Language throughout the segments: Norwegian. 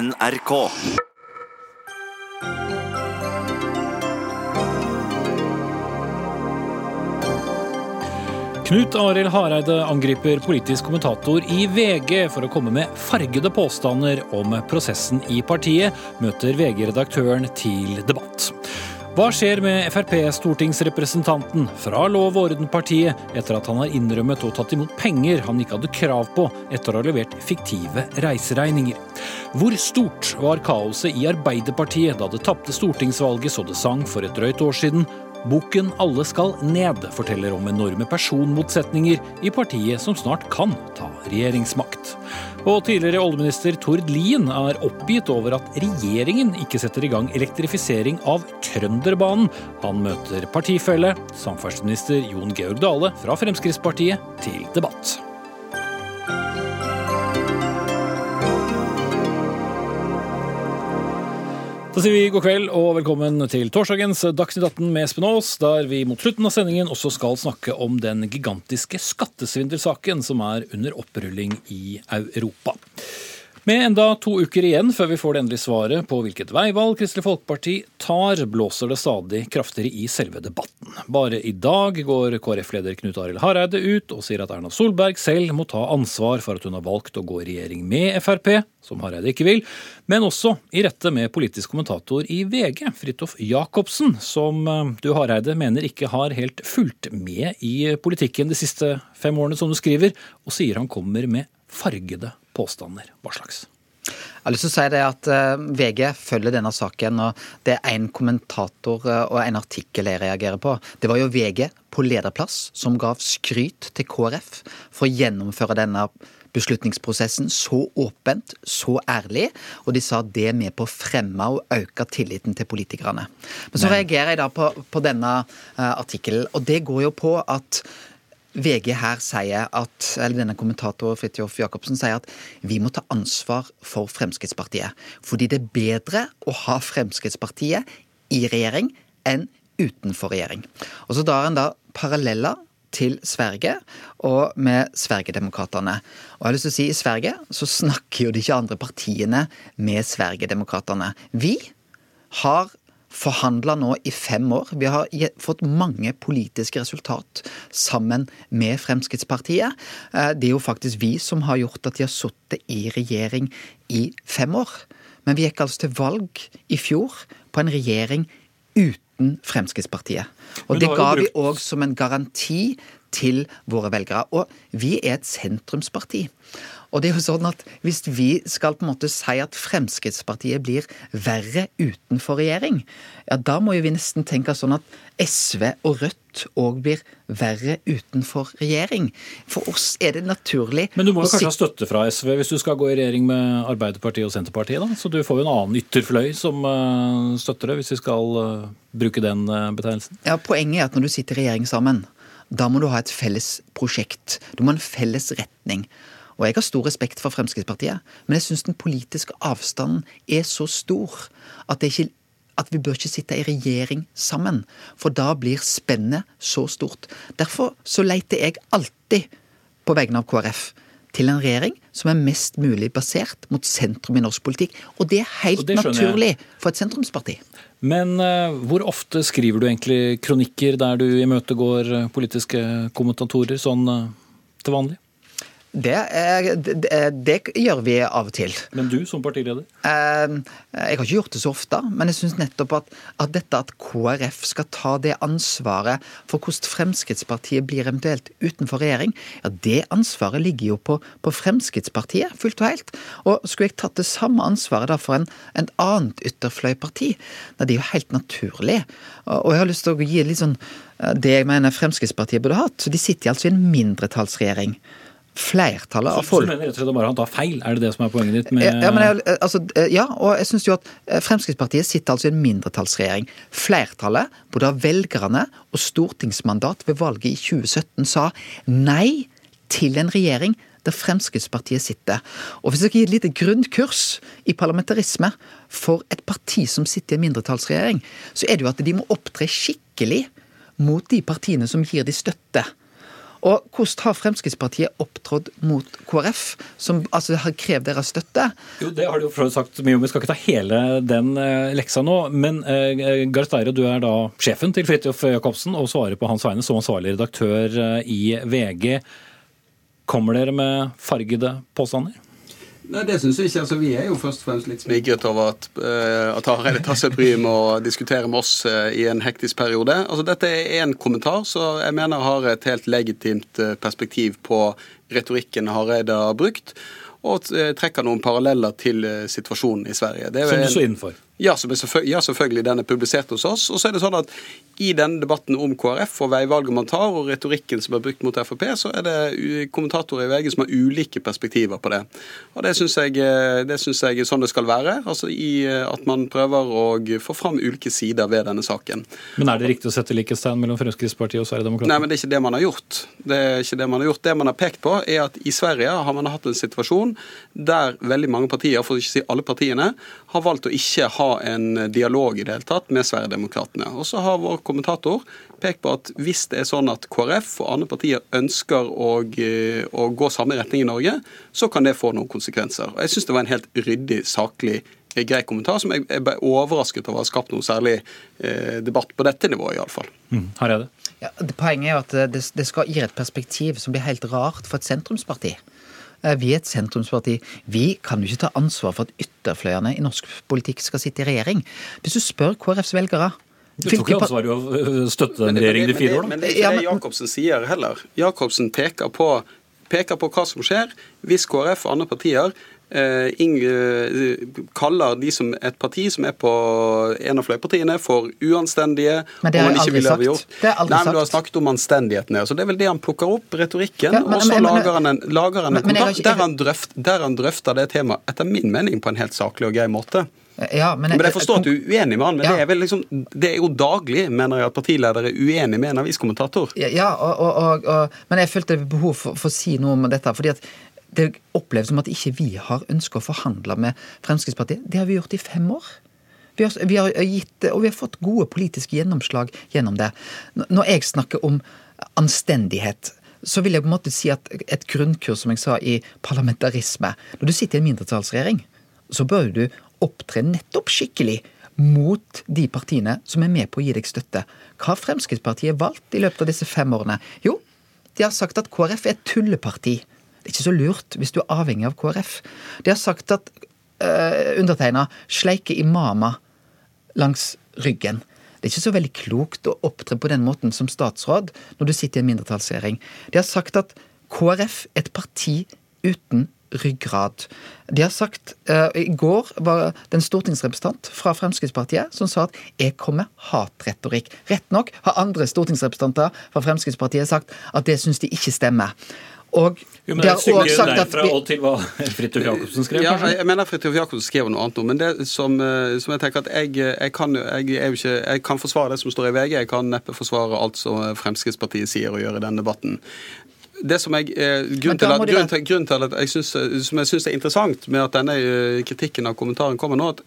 NRK. Knut Arild Hareide angriper politisk kommentator i VG for å komme med fargede påstander om prosessen i partiet, møter VG-redaktøren til debatt. Hva skjer med Frp-stortingsrepresentanten fra Lov og orden-partiet etter at han har innrømmet og tatt imot penger han ikke hadde krav på etter å ha levert fiktive reiseregninger? Hvor stort var kaoset i Arbeiderpartiet da det tapte stortingsvalget så det sang for et drøyt år siden? Boken 'Alle skal ned' forteller om enorme personmotsetninger i partiet som snart kan ta regjeringsmakt. Og tidligere oljeminister Tord Lien er oppgitt over at regjeringen ikke setter i gang elektrifisering av Trønderbanen. Han møter partifelle, samferdselsminister Jon Georg Dale fra Fremskrittspartiet, til debatt. Da sier vi god kveld og velkommen til torsdagens Dagsnytt 18 med Espen Aas, der vi mot slutten av sendingen også skal snakke om den gigantiske skattesvindelsaken som er under opprulling i Europa. Med enda to uker igjen før vi får det endelige svaret på hvilket veivalg Kristelig Folkeparti tar, blåser det stadig kraftigere i selve debatten. Bare i dag går KrF-leder Knut Arild Hareide ut og sier at Erna Solberg selv må ta ansvar for at hun har valgt å gå i regjering med Frp, som Hareide ikke vil, men også i rette med politisk kommentator i VG, Fridtjof Jacobsen, som eh, du Hareide mener ikke har helt fulgt med i politikken de siste fem årene, som du skriver, og sier han kommer med fargede påstander. Hva slags? Jeg har lyst til å si det at uh, VG følger denne saken, og det er en kommentator uh, og en artikkel jeg reagerer på. Det var jo VG på lederplass som gav skryt til KrF for å gjennomføre denne beslutningsprosessen så åpent, så ærlig, og de sa det er med på å fremme og øke tilliten til politikerne. Men så reagerer jeg da på, på denne uh, artikkelen, og det går jo på at VG her sier at, eller denne kommentator Fridtjof Jacobsen sier at vi må ta ansvar for Fremskrittspartiet. Fordi det er bedre å ha Fremskrittspartiet i regjering enn utenfor regjering. Og så drar en da paralleller til Sverige og med Sverigedemokraterna. Og jeg har lyst til å si I Sverige så snakker jo de ikke andre partiene med Sverigedemokraterna. Vi har forhandla nå i fem år. Vi har fått mange politiske resultat sammen med Fremskrittspartiet. Eh, det er jo faktisk vi som har gjort at de har sittet i regjering i fem år. Men vi gikk altså til valg i fjor på en regjering uten Fremskrittspartiet. Og det ga vi òg som en garanti til våre velgere. Og vi er et sentrumsparti. Og det er jo sånn at Hvis vi skal på en måte si at Fremskrittspartiet blir verre utenfor regjering, ja da må jo vi nesten tenke sånn at SV og Rødt òg blir verre utenfor regjering. For oss er det naturlig Men du må jo kanskje ha støtte fra SV hvis du skal gå i regjering med Arbeiderpartiet og Senterpartiet, da? Så du får jo en annen ytterfløy som uh, støtter det, hvis vi skal uh, bruke den uh, betegnelsen? Ja, Poenget er at når du sitter i regjering sammen, da må du ha et felles prosjekt. Du må ha en felles retning. Og jeg har stor respekt for Fremskrittspartiet, men jeg syns den politiske avstanden er så stor at, ikke, at vi bør ikke sitte i regjering sammen. For da blir spennet så stort. Derfor så leiter jeg alltid på vegne av KrF til en regjering som er mest mulig basert mot sentrum i norsk politikk. Og det er helt det naturlig for et sentrumsparti. Men uh, hvor ofte skriver du egentlig kronikker der du imøtegår politiske kommentatorer sånn uh, til vanlig? Det, det, det, gjør vi av og til. Men du som partileder? Ehm, jeg har ikke gjort det så ofte. Men jeg syns nettopp at, at, dette at KrF skal ta det ansvaret for hvordan Fremskrittspartiet blir eventuelt utenfor regjering, ja det ansvaret ligger jo på, på Fremskrittspartiet fullt og helt. Og skulle jeg tatt det samme ansvaret da for en, en annet ytterfløyparti? Nei, det er jo helt naturlig. Og jeg har lyst til å gi litt sånn eh, det jeg mener Fremskrittspartiet burde hatt. Så de sitter altså i en mindretallsregjering flertallet av folk Så du mener rett og slett bare han tar feil? Er det det som er poenget ditt? Med... Ja, jeg, altså, ja, og jeg syns jo at eh, Fremskrittspartiet sitter altså i en mindretallsregjering. Flertallet, både av velgerne og stortingsmandat ved valget i 2017, sa nei til en regjering der Fremskrittspartiet sitter. Og hvis jeg skal gi et lite grunnkurs i parlamentarisme for et parti som sitter i en mindretallsregjering, så er det jo at de må opptre skikkelig mot de partiene som gir de støtte. Og hvordan har Fremskrittspartiet opptrådt mot KrF, som altså har krevd deres støtte? Jo, Det har du jo sagt mye om. Vi skal ikke ta hele den uh, leksa nå. Men eh, Gareth Eire, du er da sjefen til Fridtjof Jacobsen og svarer på hans vegne som ansvarlig redaktør uh, i VG. Kommer dere med fargede påstander? Nei, det syns jeg ikke. Altså, vi er jo først og fremst litt smigret over at, uh, at Hareide tar seg bryet med å diskutere med oss uh, i en hektisk periode. Altså, Dette er én kommentar, så jeg mener har et helt legitimt uh, perspektiv på retorikken Hareide har brukt, og trekker noen paralleller til situasjonen i Sverige. Som du så innenfor? Ja, ja, selvfølgelig. Den er publisert hos oss. Og så er det sånn at i denne debatten om KrF og veivalget man tar, og retorikken som er brukt mot Frp, så er det kommentatorer i VG som har ulike perspektiver på det. Og det syns jeg, det synes jeg er sånn det skal være. Altså i at man prøver å få fram ulike sider ved denne saken. Men er det riktig å sette likhetstegn mellom Fremskrittspartiet og Sverigedemokraterna? Nei, men det er ikke det man har gjort. Det er ikke det man har gjort. Det man har pekt på, er at i Sverige har man hatt en situasjon der veldig mange partier, for å ikke si alle partiene, har valgt å ikke ha en dialog i det hele tatt med Sverigedemokraterna. Og så har vår kommentator pekt på at hvis det er sånn at KrF og andre partier ønsker å, eh, å gå samme retning i Norge, så kan det få noen konsekvenser. Og Jeg syns det var en helt ryddig, saklig eh, grei kommentar, som jeg, jeg ble overrasket over å ha skapt noe særlig eh, debatt på dette nivået, iallfall. Mm, her er det. Ja, poenget er jo at det, det skal gi et perspektiv som blir helt rart for et sentrumsparti. Eh, vi er et sentrumsparti. Vi kan jo ikke ta ansvar for at ytterfløyene i norsk politikk skal sitte i regjering. Hvis du spør KrFs velgere du tok ikke ansvar i å støtte en regjering i fire år, da? Men det er ikke det Jacobsen sier heller. Jacobsen peker på, peker på hva som skjer hvis KrF og andre partier Eh, eh, kaller de som et parti som er på en av fløypartiene, for uanstendige. Men det har jeg aldri sagt. Det har aldri Nei, men Du har snakket om anstendigheten. Så det er vel det han plukker opp, retorikken. Ja, men, og så lager han en, lager en kontakt der han, drøft, der han drøfter det temaet, etter min mening, på en helt saklig og grei måte. Ja, men, men, jeg forstår at du er uenig med han, men ja. det, er liksom, det, er jo daglig, mener jeg, at partiledere er uenig med en aviskommentator. Ja, og, og, og, men jeg følte behov for, for, å si noe om dette. fordi at det oppleves som at ikke vi har ønska å forhandle med Fremskrittspartiet. Det har vi gjort i fem år. Vi har, vi har, gitt, og vi har fått gode politiske gjennomslag gjennom det. Når jeg snakker om anstendighet, så vil jeg på en måte si at et grunnkurs, som jeg sa, i parlamentarisme Når du sitter i en mindretallsregjering, så bør du opptre nettopp skikkelig mot de partiene som er med på å gi deg støtte. Hva har Fremskrittspartiet valgt i løpet av disse fem årene? Jo, de har sagt at KrF er et tulleparti. Det er ikke så lurt hvis du er avhengig av KrF. De har sagt at uh, undertegna sleiker imamer langs ryggen. Det er ikke så veldig klokt å opptre på den måten som statsråd når du sitter i en mindretallsregjering. De har sagt at KrF er et parti uten ryggrad. De har sagt uh, I går var det en stortingsrepresentant fra Fremskrittspartiet som sa at 'jeg kommer hatretorikk'. Rett nok har andre stortingsrepresentanter fra Fremskrittspartiet sagt at det syns de ikke stemmer. Og jo, men det er et stykke derfra og til hva Fridtjof Jacobsen skrev? Ja, jeg, mener Fridtjof Jacobsen skrev noe annet nå. Men det som, eh, som jeg tenker at jeg, jeg, kan, jeg, ikke, jeg, kan, forsvare det som står i VG. Jeg kan neppe forsvare alt som Fremskrittspartiet sier og gjør i denne debatten. Det som jeg, eh, grunnen, til at, grunnen, til, grunnen til at jeg synes, som jeg syns er interessant med at denne eh, kritikken av kommentaren kommer nå, at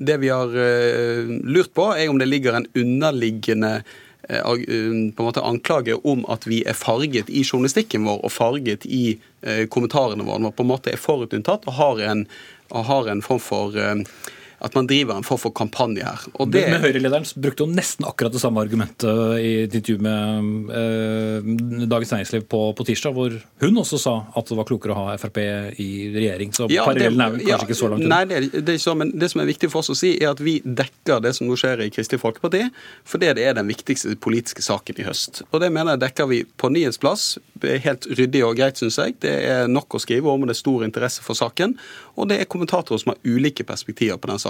det vi har lurt på, er om det ligger en underliggende Eh, eh, på en måte anklage om at vi er farget i journalistikken vår og farget i eh, kommentarene våre. På en måte er forutinntatt og har en, har en form for at man driver en form for kampanje her. Og det... Men Høyre-lederen brukte jo nesten akkurat det samme argumentet i et intervju med eh, Dagens Næringsliv på, på, tirsdag, hvor hun også sa at det var klokere å ha Frp i regjering. Så ja, parallellen er vel kanskje ja, ikke så langt unna? Nei, det, det, så, men det som er viktig for oss å si, er at vi dekker det som nå skjer i Kristelig Folkeparti, fordi det er den viktigste politiske saken i høst. Og det mener jeg dekker vi på nyhetsplass. Det er helt ryddig og greit, syns jeg. Det er nok å skrive om, og det er stor interesse for saken. Og det er kommentatorer som har ulike perspektiver på den saken.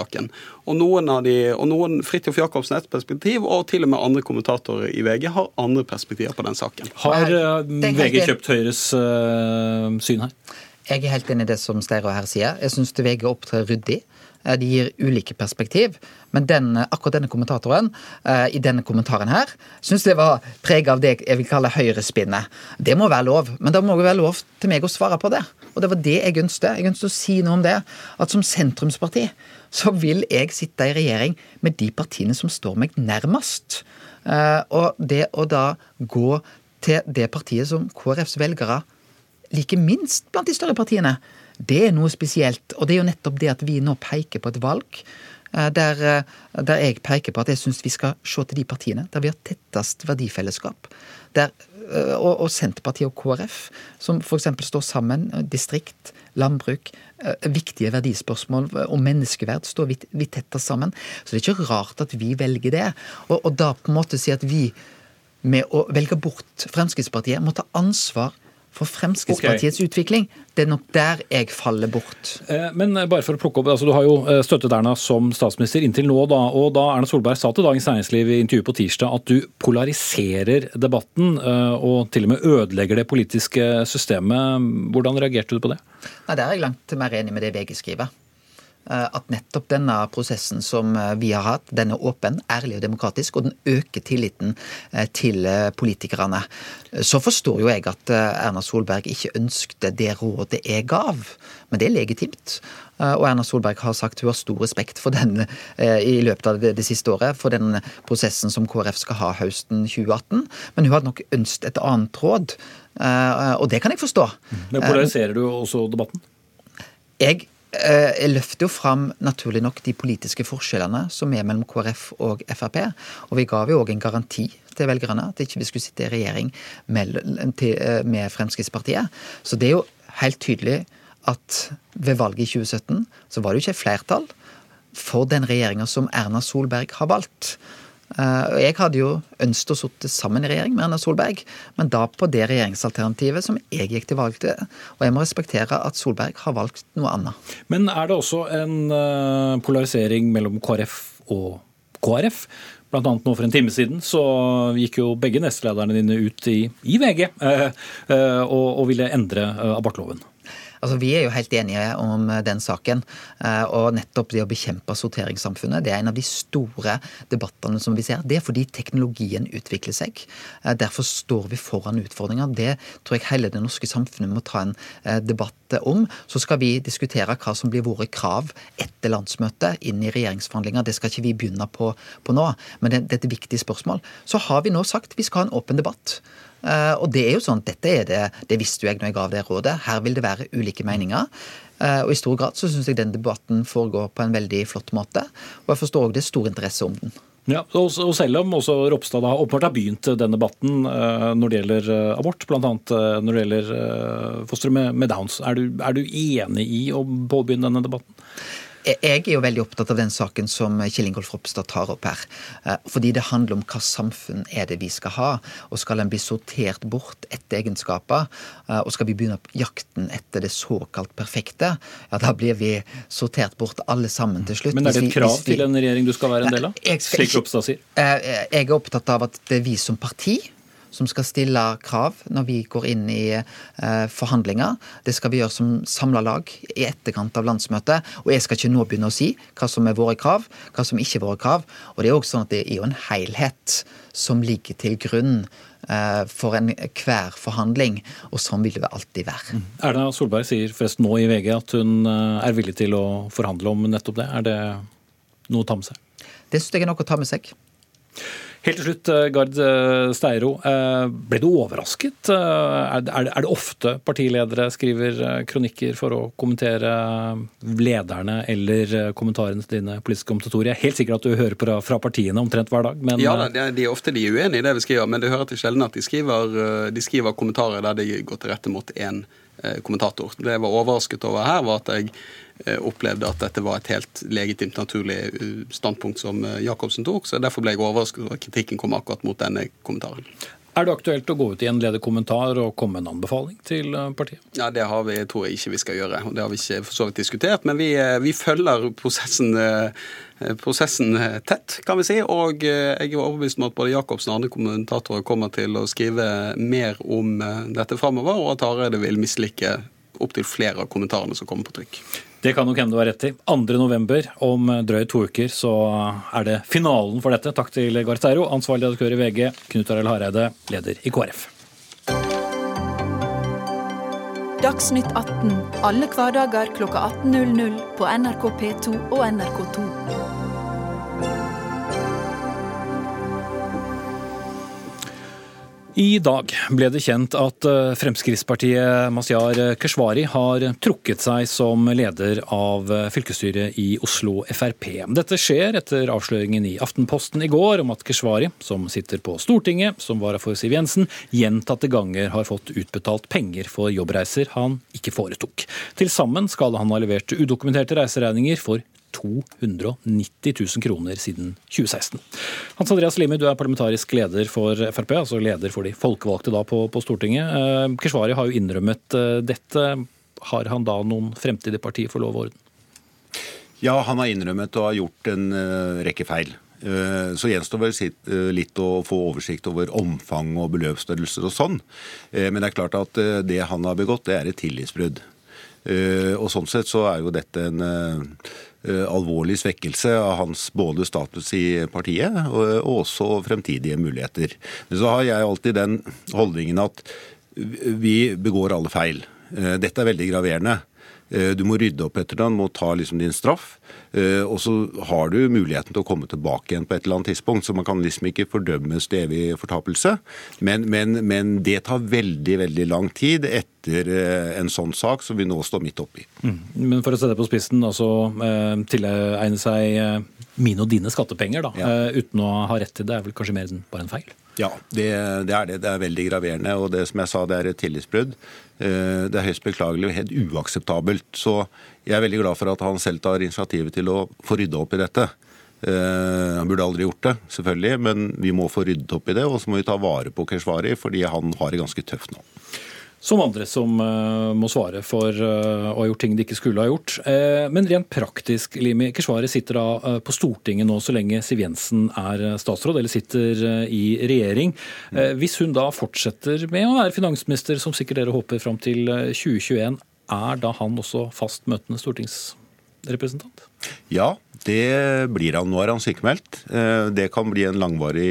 Og noen av de, og noen, Fridtjof Jacobsen et perspektiv, og til og med andre kommentatorer i VG har andre perspektiver på den saken. Har uh, VG kjøpt Høyres uh, syn her? Jeg er helt enig i det som Steiro her sier. Jeg syns VG opptrer ryddig. Eh, de gir ulike perspektiv. Men den, akkurat denne kommentatoren i denne kommentaren her syns det var preg av det jeg vil kalle høyrespinnet. Det må være lov, men det må være lov til meg å svare på det. Og det var det jeg ønsket. Jeg ønsket å si noe om det. At som sentrumsparti så vil jeg sitte i regjering med de partiene som står meg nærmest. Og det å da gå til det partiet som KrFs velgere liker minst blant de større partiene. Det er noe spesielt. Og det er jo nettopp det at vi nå peker på et valg eh, der, eh, der jeg peker på at jeg syns vi skal se til de partiene der vi har tettest verdifellesskap. Der, eh, og, og Senterpartiet og KrF, som f.eks. står sammen. Distrikt, landbruk, viktige verdispørsmål om menneskeverd står vi, vi tettest sammen. Så det er ikke rart at vi velger det. Og, og da på en måte si at vi med å velge bort Fremskrittspartiet må ta ansvar for Fremskrittspartiets okay. utvikling. Det er nok der jeg faller bort. Eh, men bare for å plukke opp, altså Du har jo eh, støttet Erna som statsminister inntil nå. da, og da Erna Solberg sa til Dagens Næringsliv i intervjuet på tirsdag at du polariserer debatten eh, og til og med ødelegger det politiske systemet. Hvordan reagerte du på det? Nei, Der er jeg langt mer enig med det VG skriver. Eh, at nettopp denne prosessen som eh, vi har hatt, den er åpen, ærlig og demokratisk, og den øker tilliten eh, til politikerne. Så forstår jo jeg at Erna Solberg ikke ønskte det rådet jeg gav, men det er legitimt. Og Erna Solberg har sagt hun har stor respekt for den i løpet av det, siste året, for den prosessen som KrF skal ha høsten 2018. Men hun hadde nok ønsket et annet råd, og det kan jeg forstå. Men polariserer du også debatten? Jeg jeg løfter jo fram naturlig nok de politiske forskjellene som er mellom KrF og Frp. Og vi ga jo òg en garanti til velgerne at ikke vi skulle sitte i regjering eh, med Fremskrittspartiet. Så det er jo helt tydelig at ved valget i 2017 så var det jo ikke flertall for den regjeringa som Erna Solberg har valgt. Eh, jeg hadde jo ønsket å sitte sammen i regjering med Erna Solberg, men da på det regjeringsalternativet som jeg gikk til valg til. Og jeg må respektere at Solberg har valgt noe annet. Men er det også en eh, polarisering mellom KrF og KrF? Blant annet nå For en time siden så gikk jo begge nestlederne dine ut i, i VG eh, eh, og, og ville endre abortloven. Altså, Vi er jo helt enige om eh, den saken. Eh, og nettopp det å bekjempe sorteringssamfunnet det er en av de store debattene som vi ser. Det er fordi teknologien utvikler seg. Eh, derfor står vi foran utfordringer. Det tror jeg hele det norske samfunnet må ta en debatt om. Så skal vi diskutere hva som blir våre krav etter landsmøtet inn i regjeringsforhandlinger. Det skal ikke vi begynne på, på nå, men det, det er et viktig spørsmål. Så har vi nå sagt vi skal ha en åpen debatt. Eh, og det er jo sånn, dette er det, det visste jo jeg når jeg ga det rådet. Her vil det være ulike meninger. Eh, og i stor grad så syns jeg den debatten foregår på en veldig flott måte. Og jeg forstår òg det er stor interesse om den. Ja, og selv om også Ropstad har åpenbart har begynt den debatten eh, når det gjelder abort, bl.a. når det gjelder fostre med Downs, er du, er du enig i å påbegynne denne debatten? Jeg er jo veldig opptatt av den saken som Kjell Ingolf Ropstad tar opp her. Eh, fordi det handler om hva samfunn er det vi skal ha. Og skal en bli sortert bort etter egenskaper, eh, og skal vi begynne jakten etter det såkalt perfekte, ja da blir vi sortert bort alle sammen til slutt. Men er det et krav til en regjering du skal være en del av? Slik Ropstad sier? Eh, jeg er opptatt av at det er vi som parti som skal stille krav når vi går inn i eh, forhandlinger. Det skal vi gjøre som samla lag i etterkant av landsmøtet. Og jeg skal ikke nå begynne å si hva som er våre krav, hva som ikke er våre krav. Og det er også sånn at det er jo en helhet som ligger til grunn eh, for enhver forhandling, og sånn vil det alltid være. Mm. Erna Solberg sier forresten nå i VG at hun eh, er villig til å forhandle om nettopp det. Er det noe å ta med seg? Det syns jeg er noe å ta med seg. Helt til slutt, eh, Gard eh, Steiro. Eh, ble du overrasket? Er det ofte partiledere skriver kronikker for å kommentere lederne eller kommentarene til dine politiske kommentatorer? Jeg er helt sikker at du hører på fra partiene omtrent hver dag. Men... Ja, de er ofte de er uenige i det vi skriver, men det hører til sjelden at de skriver, de skriver kommentarer der de går til rette mot én kommentator. Det jeg var overrasket over her, var at jeg Eh, opplevde at dette var et helt legitimt, naturlig eh, standpunkt som eh, Jacobsen tok. så Derfor ble jeg overrasket over at kritikken kom akkurat mot denne kommentaren. Er det aktuelt å gå ut i en ledig kommentar og komme med en anbefaling til partiet? Ja, Det vi, tror jeg ikke vi skal gjøre. og Det har vi ikke for så vidt diskutert. Men vi, vi følger prosessen, prosessen, tett, kan vi si. Og jeg er overbevist om at både Jacobsen og andre kommentatorer kommer til å skrive mer om dette framover, og at Hareide vil mislike opptil flere av kommentarene som kommer på trykk. Det kan nok hende du har rett i. 2.11. om drøyt to uker så er det finalen for dette. Takk til Gartero, ansvarlig redaktør i VG, Knut Arild Hareide, leder i KrF. Dagsnytt 18 alle hverdager klokka 18.00 på NRK P2 og NRK2. I dag ble det kjent at eh, Fremskrittspartiet Mazyar Keshvari har trukket seg som leder av eh, fylkesstyret i Oslo Frp. Dette skjer etter avsløringen i Aftenposten i går om at Keshvari, som sitter på Stortinget som vara for Siv Jensen, gjentatte ganger har fått utbetalt penger for jobbreiser han ikke foretok. Til sammen skal han ha levert udokumenterte reiseregninger for 290 000 kroner siden 2016. Hans Andreas Limi, du er parlamentarisk leder for Frp, altså leder for de folkevalgte da på, på Stortinget. Eh, Keshvari har jo innrømmet eh, dette. Har han da noen fremtid i partiet for lov og orden? Ja, han har innrømmet og har gjort en uh, rekke feil. Så gjenstår vel litt å få oversikt over omfang og beløpsstørrelser og sånn. Men det er klart at det han har begått, det er et tillitsbrudd. Og sånn sett så er jo dette en Eh, alvorlig svekkelse av hans både status i partiet og også fremtidige muligheter. Men så har jeg alltid den holdningen at vi begår alle feil. Eh, dette er veldig graverende. Eh, du må rydde opp etter den, må ta liksom din straff. Eh, og så har du muligheten til å komme tilbake igjen på et eller annet tidspunkt. Så man kan liksom ikke fordømmes til evig fortapelse. Men, men, men, det tar veldig, veldig lang tid etter eh, en sånn sak som vi nå står midt oppi. Mm. Men for å sette det på spissen, altså tilegne seg mine og dine skattepenger da, ja. uten å ha rett til det, er vel kanskje mer enn bare en feil? Ja, det, det, er det. Det er veldig graverende. Og det som jeg sa, det er et tillitsbrudd. Eh, det er høyst beklagelig og helt uakseptabelt. Så jeg er veldig glad for at han selv tar initiativet til å få rydda opp i dette. Eh, han burde aldri gjort det, selvfølgelig, men vi må få ryddet opp i det. Og så må vi ta vare på Keshvari, fordi han har det ganske tøft nå som andre som uh, må svare for uh, å ha gjort ting de ikke skulle ha gjort. Uh, men rent praktisk, Limi Keshvari sitter da på Stortinget nå så lenge Siv Jensen er statsråd, eller sitter i regjering. Hvis hun da fortsetter med å være finansminister, som sikkert dere håper fram til 2021, er da han også fast møtende stortingsrepresentant? Ja, det blir han. Nå er han sykemeldt. Det kan bli en langvarig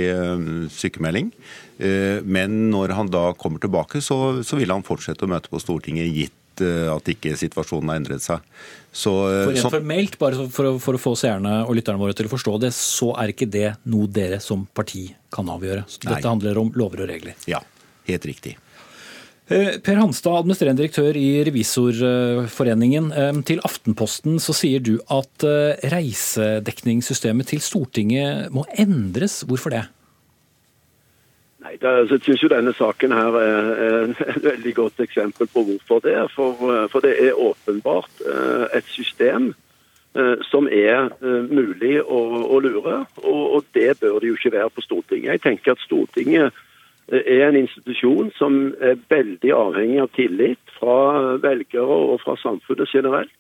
sykemelding. Eh, men når han da kommer tilbake, så, så vil han fortsette å møte på Stortinget, gitt eh, at ikke situasjonen har endret seg. Så, eh, for rent formelt, bare for å, for å, få seerne og lytterne våre til å forstå det, så er ikke det noe dere som parti kan avgjøre. Så dette Nei. handler om lover og regler. Ja, helt riktig. Per Hanstad, administrerende direktør i Revisorforeningen. Til Aftenposten så sier du at reisedekningssystemet til Stortinget må endres. Hvorfor det? Nei, det, altså, Jeg syns jo denne saken her er et veldig godt eksempel på hvorfor det. For, for det er åpenbart eh, et system eh, som er eh, mulig å, å lure, og, og, det bør det jo ikke være på Stortinget. Jeg tenker at Stortinget er en institusjon som er veldig avhengig av tillit fra velgere og fra samfunnet generelt.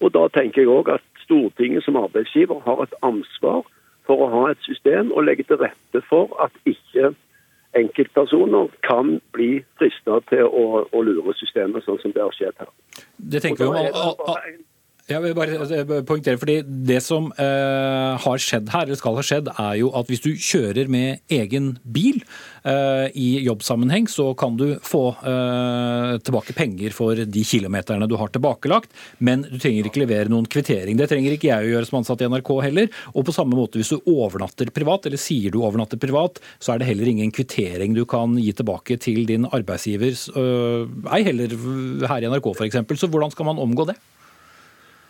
Og Da tenker jeg òg at Stortinget som arbeidsgiver har et ansvar for å ha et system og legge til rette for at ikke enkeltpersoner kan bli frista til å, å, lure systemet, sånn som det har skjedd her. Det tenker vi om jeg vil bare eh, poengtere, fordi Det som eh, har skjedd her, eller skal ha skjedd, er jo at hvis du kjører med egen bil eh, i jobbsammenheng, så kan du få eh, tilbake penger for de kilometerne du har tilbakelagt, men du trenger ikke levere noen kvittering. Det trenger ikke jeg å gjøre som ansatt i NRK heller. Og på samme måte hvis du overnatter privat, eller sier du overnatter privat, så er det heller ingen kvittering du kan gi tilbake til din arbeidsgiver. Eh, ei heller her i NRK f.eks. Så hvordan skal man omgå det?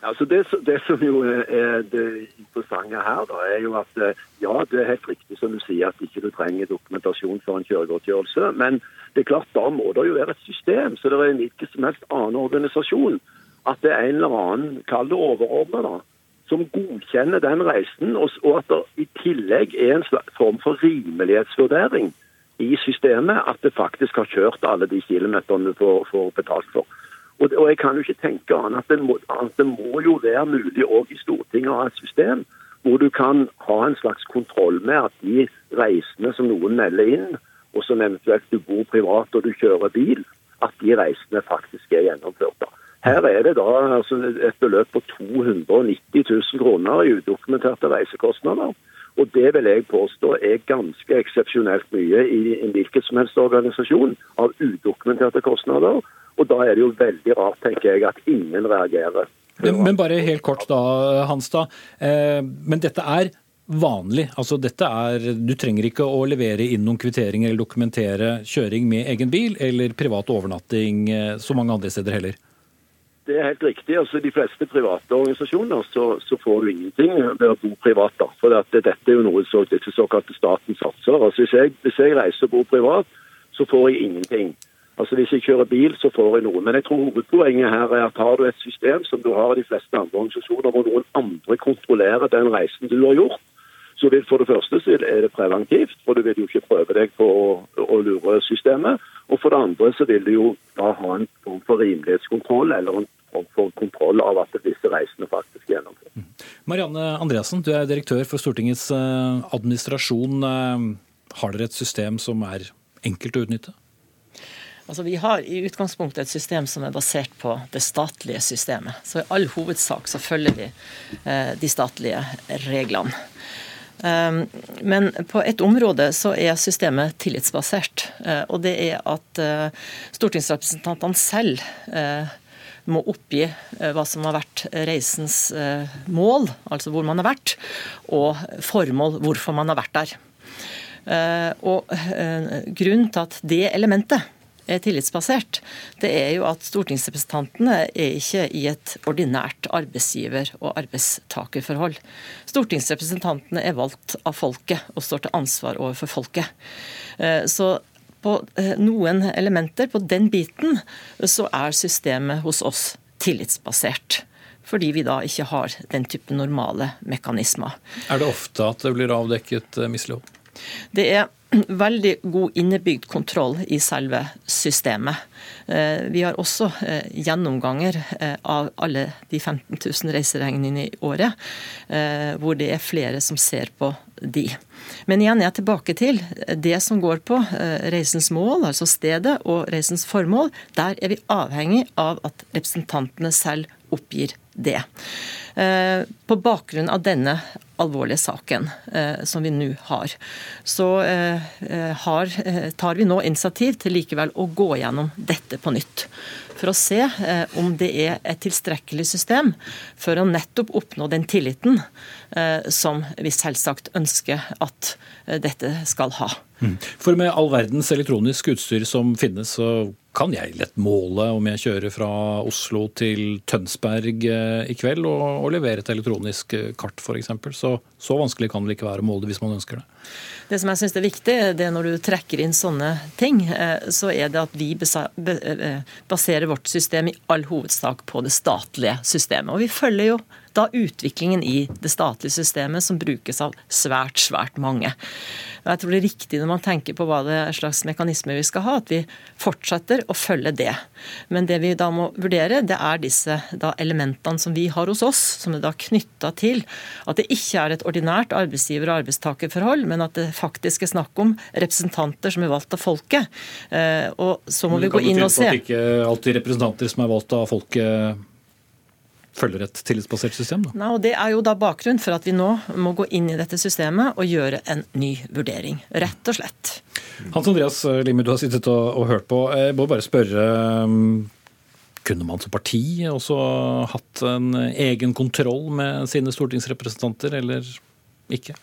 Altså det, det, som jo er det interessante her, da, er jo at eh, ja, det er helt riktig som du sier at ikke du trenger dokumentasjon for en kjøregodtgjørelse. Men det er klart, da må det jo være et system, så det er en hvilken som helst annen organisasjon. At det er en eller annen, kall det overordna, som godkjenner den reisen. Og, og at det i tillegg er en form for rimelighetsvurdering i systemet. At det faktisk har kjørt alle de kilometerne du får, får betalt for. Og, og, jeg kan jo ikke tenke annet at det må, at det må jo være mulig òg i Stortinget å ha et system hvor du kan ha en slags kontroll med at de reisende som noen melder inn, og som eventuelt du bor privat og du kjører bil, at de reisene faktisk er gjennomført. Her er det da altså, et beløp på 290 000 kroner i udokumenterte reisekostnader. Og det vil jeg påstå er ganske eksepsjonelt mye i en hvilken som helst organisasjon av udokumenterte kostnader. Og da er det jo veldig rart, tenker jeg, at ingen reagerer. Men, men bare helt kort da, Hanstad. Eh, men dette er vanlig? Altså dette er, Du trenger ikke å levere inn noen kvitteringer eller dokumentere kjøring med egen bil eller privat overnatting eh, så mange andre steder heller? Det er helt riktig. altså De fleste private organisasjoner så, så får du ingenting ved å bo privat. da, for det, Dette er jo noe så, dette såkalte staten satser. Altså hvis jeg, hvis jeg reiser og bor privat, så får jeg ingenting. Altså Hvis jeg kjører bil, så får jeg noe. Men jeg tror hovedpoenget her er at har du et system som du har i de fleste andre organisasjoner, hvor noen andre kontrollerer den reisen du har gjort, så vil For det første så er det preventivt, for du vil jo ikke prøve deg på å, å lure systemet. Og for det andre så vil du jo da ha en form for rimelighetskontroll eller en form for kontroll av at disse reisene faktisk gjennomføres. Mm. Marianne Andreassen, du er direktør for Stortingets eh, administrasjon. Eh, har dere et system som er enkelt å utnytte? Altså, vi har i utgangspunktet et system som er basert på det statlige systemet. Så i all hovedsak så følger vi eh, de statlige reglene. Um, men på et område så er systemet tillitsbasert. Uh, og det er at uh, stortingsrepresentantene selv uh, må oppgi hva som har vært reisens mål, altså hvor man har vært, og formål, hvorfor man har vært der. Og grunnen til at det elementet er tillitsbasert, det er jo at stortingsrepresentantene er ikke i et ordinært arbeidsgiver- og arbeidstakerforhold. Stortingsrepresentantene er valgt av folket og står til ansvar overfor folket. Eh, så på eh, noen elementer, på den biten, så er systemet hos oss tillitsbasert fordi vi da ikke har den type normale mekanismer. Er det ofte at det blir avdekket eh, mislighold? Det er veldig god innebygd kontroll i selve systemet. Eh, vi har også eh, gjennomganger eh, av alle de 15 000 reiseregningene i året, hvor det er flere som ser på de. Men igjen er jeg tilbake til det som går på reisens mål, altså stedet, og reisens formål. Der er vi avhengig av at representantene selv oppgir det. På bakgrunn av denne alvorlige saken eh, som vi nå har, så eh, eh, har, tar vi nå initiativ til likevel å gå gjennom dette på nytt. For å se om det er et tilstrekkelig system for å nettopp oppnå den tilliten som vi selvsagt ønsker at dette skal ha. Mm. For med all verdens elektronisk utstyr som finnes, så kan jeg lett måle om jeg kjører fra Oslo til Tønsberg eh, i kveld og, og leverer et elektronisk eh, kart f.eks. Så, så vanskelig kan det ikke være å måle det hvis man ønsker det. Det som jeg syns er viktig, det er når du trekker inn sånne ting, eh, så er det at vi baserer vårt system i all hovedsak på det statlige systemet. Og vi følger jo da utviklingen i det statlige systemet som brukes av svært, svært mange. Jeg tror det er riktig når man tenker på hva det er slags mekanismer vi skal ha, at vi fortsetter å følge det. Men det vi da må vurdere, det er disse elementene som vi har hos oss, som er da knytta til at det ikke er et ordinært arbeidsgiver- og arbeidstakerforhold, men at det faktisk er snakk om representanter som er valgt av folket. Eh, og så må vi gå inn og se. Det kan at ikke alltid representanter som er valgt av folket følger et tillitsbasert system? Da. Nei, og Det er jo da bakgrunnen for at vi nå må gå inn i dette systemet og gjøre en ny vurdering. Rett og slett. Hans Andreas Limi, du har sittet og, og hørt på. Jeg må bare spørre. Kunne man som parti også hatt en egen kontroll med sine stortingsrepresentanter, eller ikke?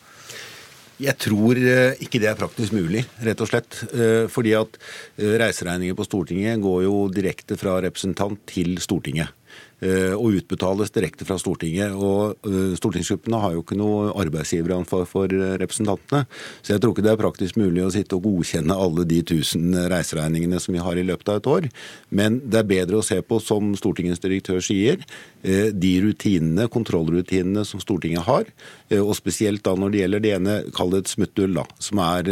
Jeg tror eh, ikke det er praktisk mulig, rett og slett. Eh, fordi at eh, reiseregninger på Stortinget går jo direkte fra representant til Stortinget. Eh, og utbetales direkte fra Stortinget. Og eh, stortingsgruppene har jo ikke noe arbeidsgiveransvar for eh, representantene. Så jeg tror ikke det er praktisk mulig å sitte og godkjenne alle de tusen reiseregningene som vi har i løpet av et år. Men det er bedre å se på, som Stortingets direktør sier, de rutinene, kontrollrutinene som Stortinget har. Og spesielt da når det gjelder det ene, kall det et smutthull, da, som er,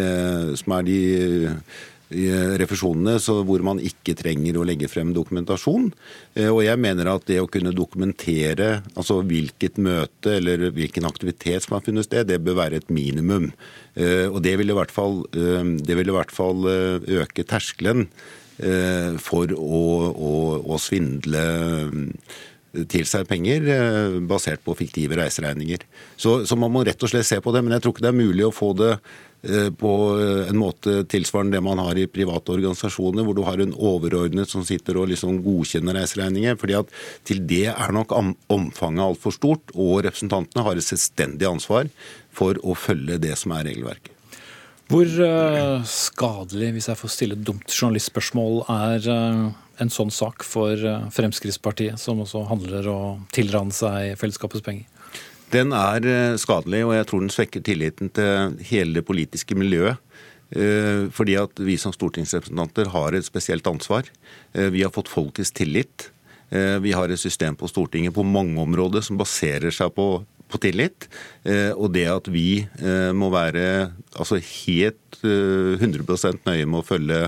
som er de refusjonene hvor man ikke trenger å legge frem dokumentasjon. Eh, og jeg mener at det å kunne dokumentere altså hvilket møte eller hvilken aktivitet som har funnet sted, det bør være et minimum. Eh, og det vil i hvert fall, eh, vil i hvert fall øke terskelen for å, å, å svindle til seg penger eh, basert på fiktive reiseregninger. Så, så, man må rett og slett se på det. Men jeg tror ikke det er mulig å få det eh, på eh, en måte tilsvarende det man har i private organisasjoner, hvor du har en overordnet som sitter og liksom godkjenner reiseregninger. fordi at til det er nok omfanget altfor stort, og representantene har et selvstendig ansvar for å følge det som er regelverket. Hvor skadelig, hvis jeg får stille et dumt journalistspørsmål, er en sånn sak for eh, Fremskrittspartiet, som også handler om å tilrane seg fellesskapets penger? Den er eh, skadelig, og jeg tror den svekker tilliten til hele det politiske miljøet. Eh, fordi at vi som stortingsrepresentanter har et spesielt ansvar. Vi har fått folkets tillit. Vi har et system på Stortinget på mange områder som baserer seg på, på tillit. Og det at vi må være altså helt 100 nøye med å følge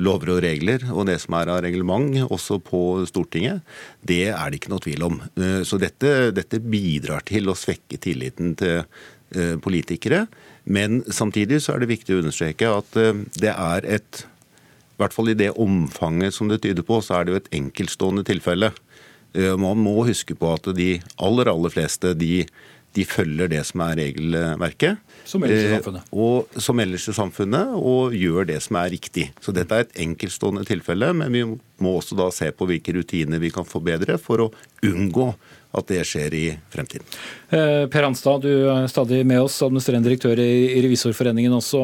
lover og regler og det som er av reglement, også på Stortinget, det er det ikke noe tvil om. Eh, så dette, dette bidrar til å svekke tilliten til eh, politikere. Men samtidig så er det viktig å understreke at eh, det er et I hvert fall i det omfanget som det tyder på, så er det jo et enkeltstående tilfelle. Man må huske på at de aller, aller fleste de de følger det som er regelverket. Som ellers i eh, samfunnet. Og, som ellers i samfunnet, og gjør det som er riktig. Så dette er et enkeltstående tilfelle, men vi må også da se på hvilke rutiner vi kan forbedre for å unngå at det skjer i fremtiden. Eh, per Hanstad, du er stadig med oss, administrerende direktør i Revisorforeningen også.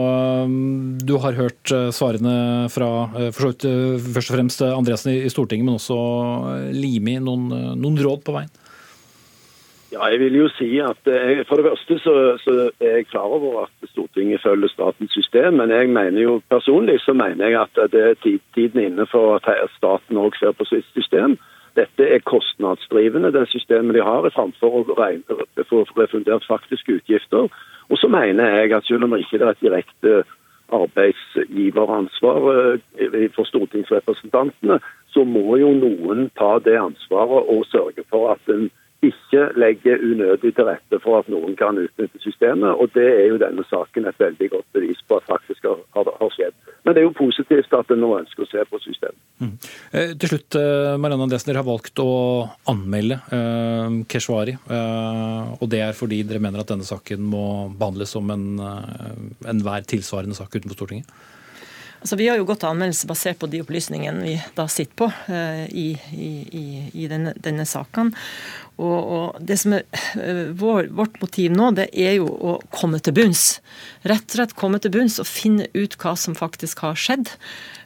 Du har hørt eh, svarene fra først og fremst Andreassen i Stortinget, men også Limi. Noen, noen råd på veien? Ja, jeg vil jo si at jeg, For det første så, så, er jeg klar over at Stortinget følger statens system, men jeg mener jo personlig så mener jeg at det er tiden inne for at staten òg ser på sitt system. Dette er kostnadsdrivende, det systemet de har, framfor å regne, få refundert faktiske utgifter. Og så mener jeg at selv om det ikke er et direkte arbeidsgiveransvar eh, for stortingsrepresentantene, så må jo noen ta det ansvaret og sørge for at en ikke legger unødig til rette for at noen kan utnytte systemet. og Det er jo denne saken et veldig godt bevis på at faktisk har, har skjedd. Men det er jo positivt at en nå ønsker å se på systemet. Mm. Eh, til slutt, eh, Marianne Desner har valgt å anmelde eh, Keshvari. Eh, og det er fordi dere mener at denne saken må behandles som enhver en eh, tilsvarende sak utenfor Stortinget? Altså, vi har jo gått til anmeldelse basert på de opplysningene vi da sitter på uh, i, i, i, denne, denne saken. Og, og, det som er uh, vår, vårt motiv nå, det er jo å komme til bunns. Rett og slett komme til bunns og finne ut hva som faktisk har skjedd.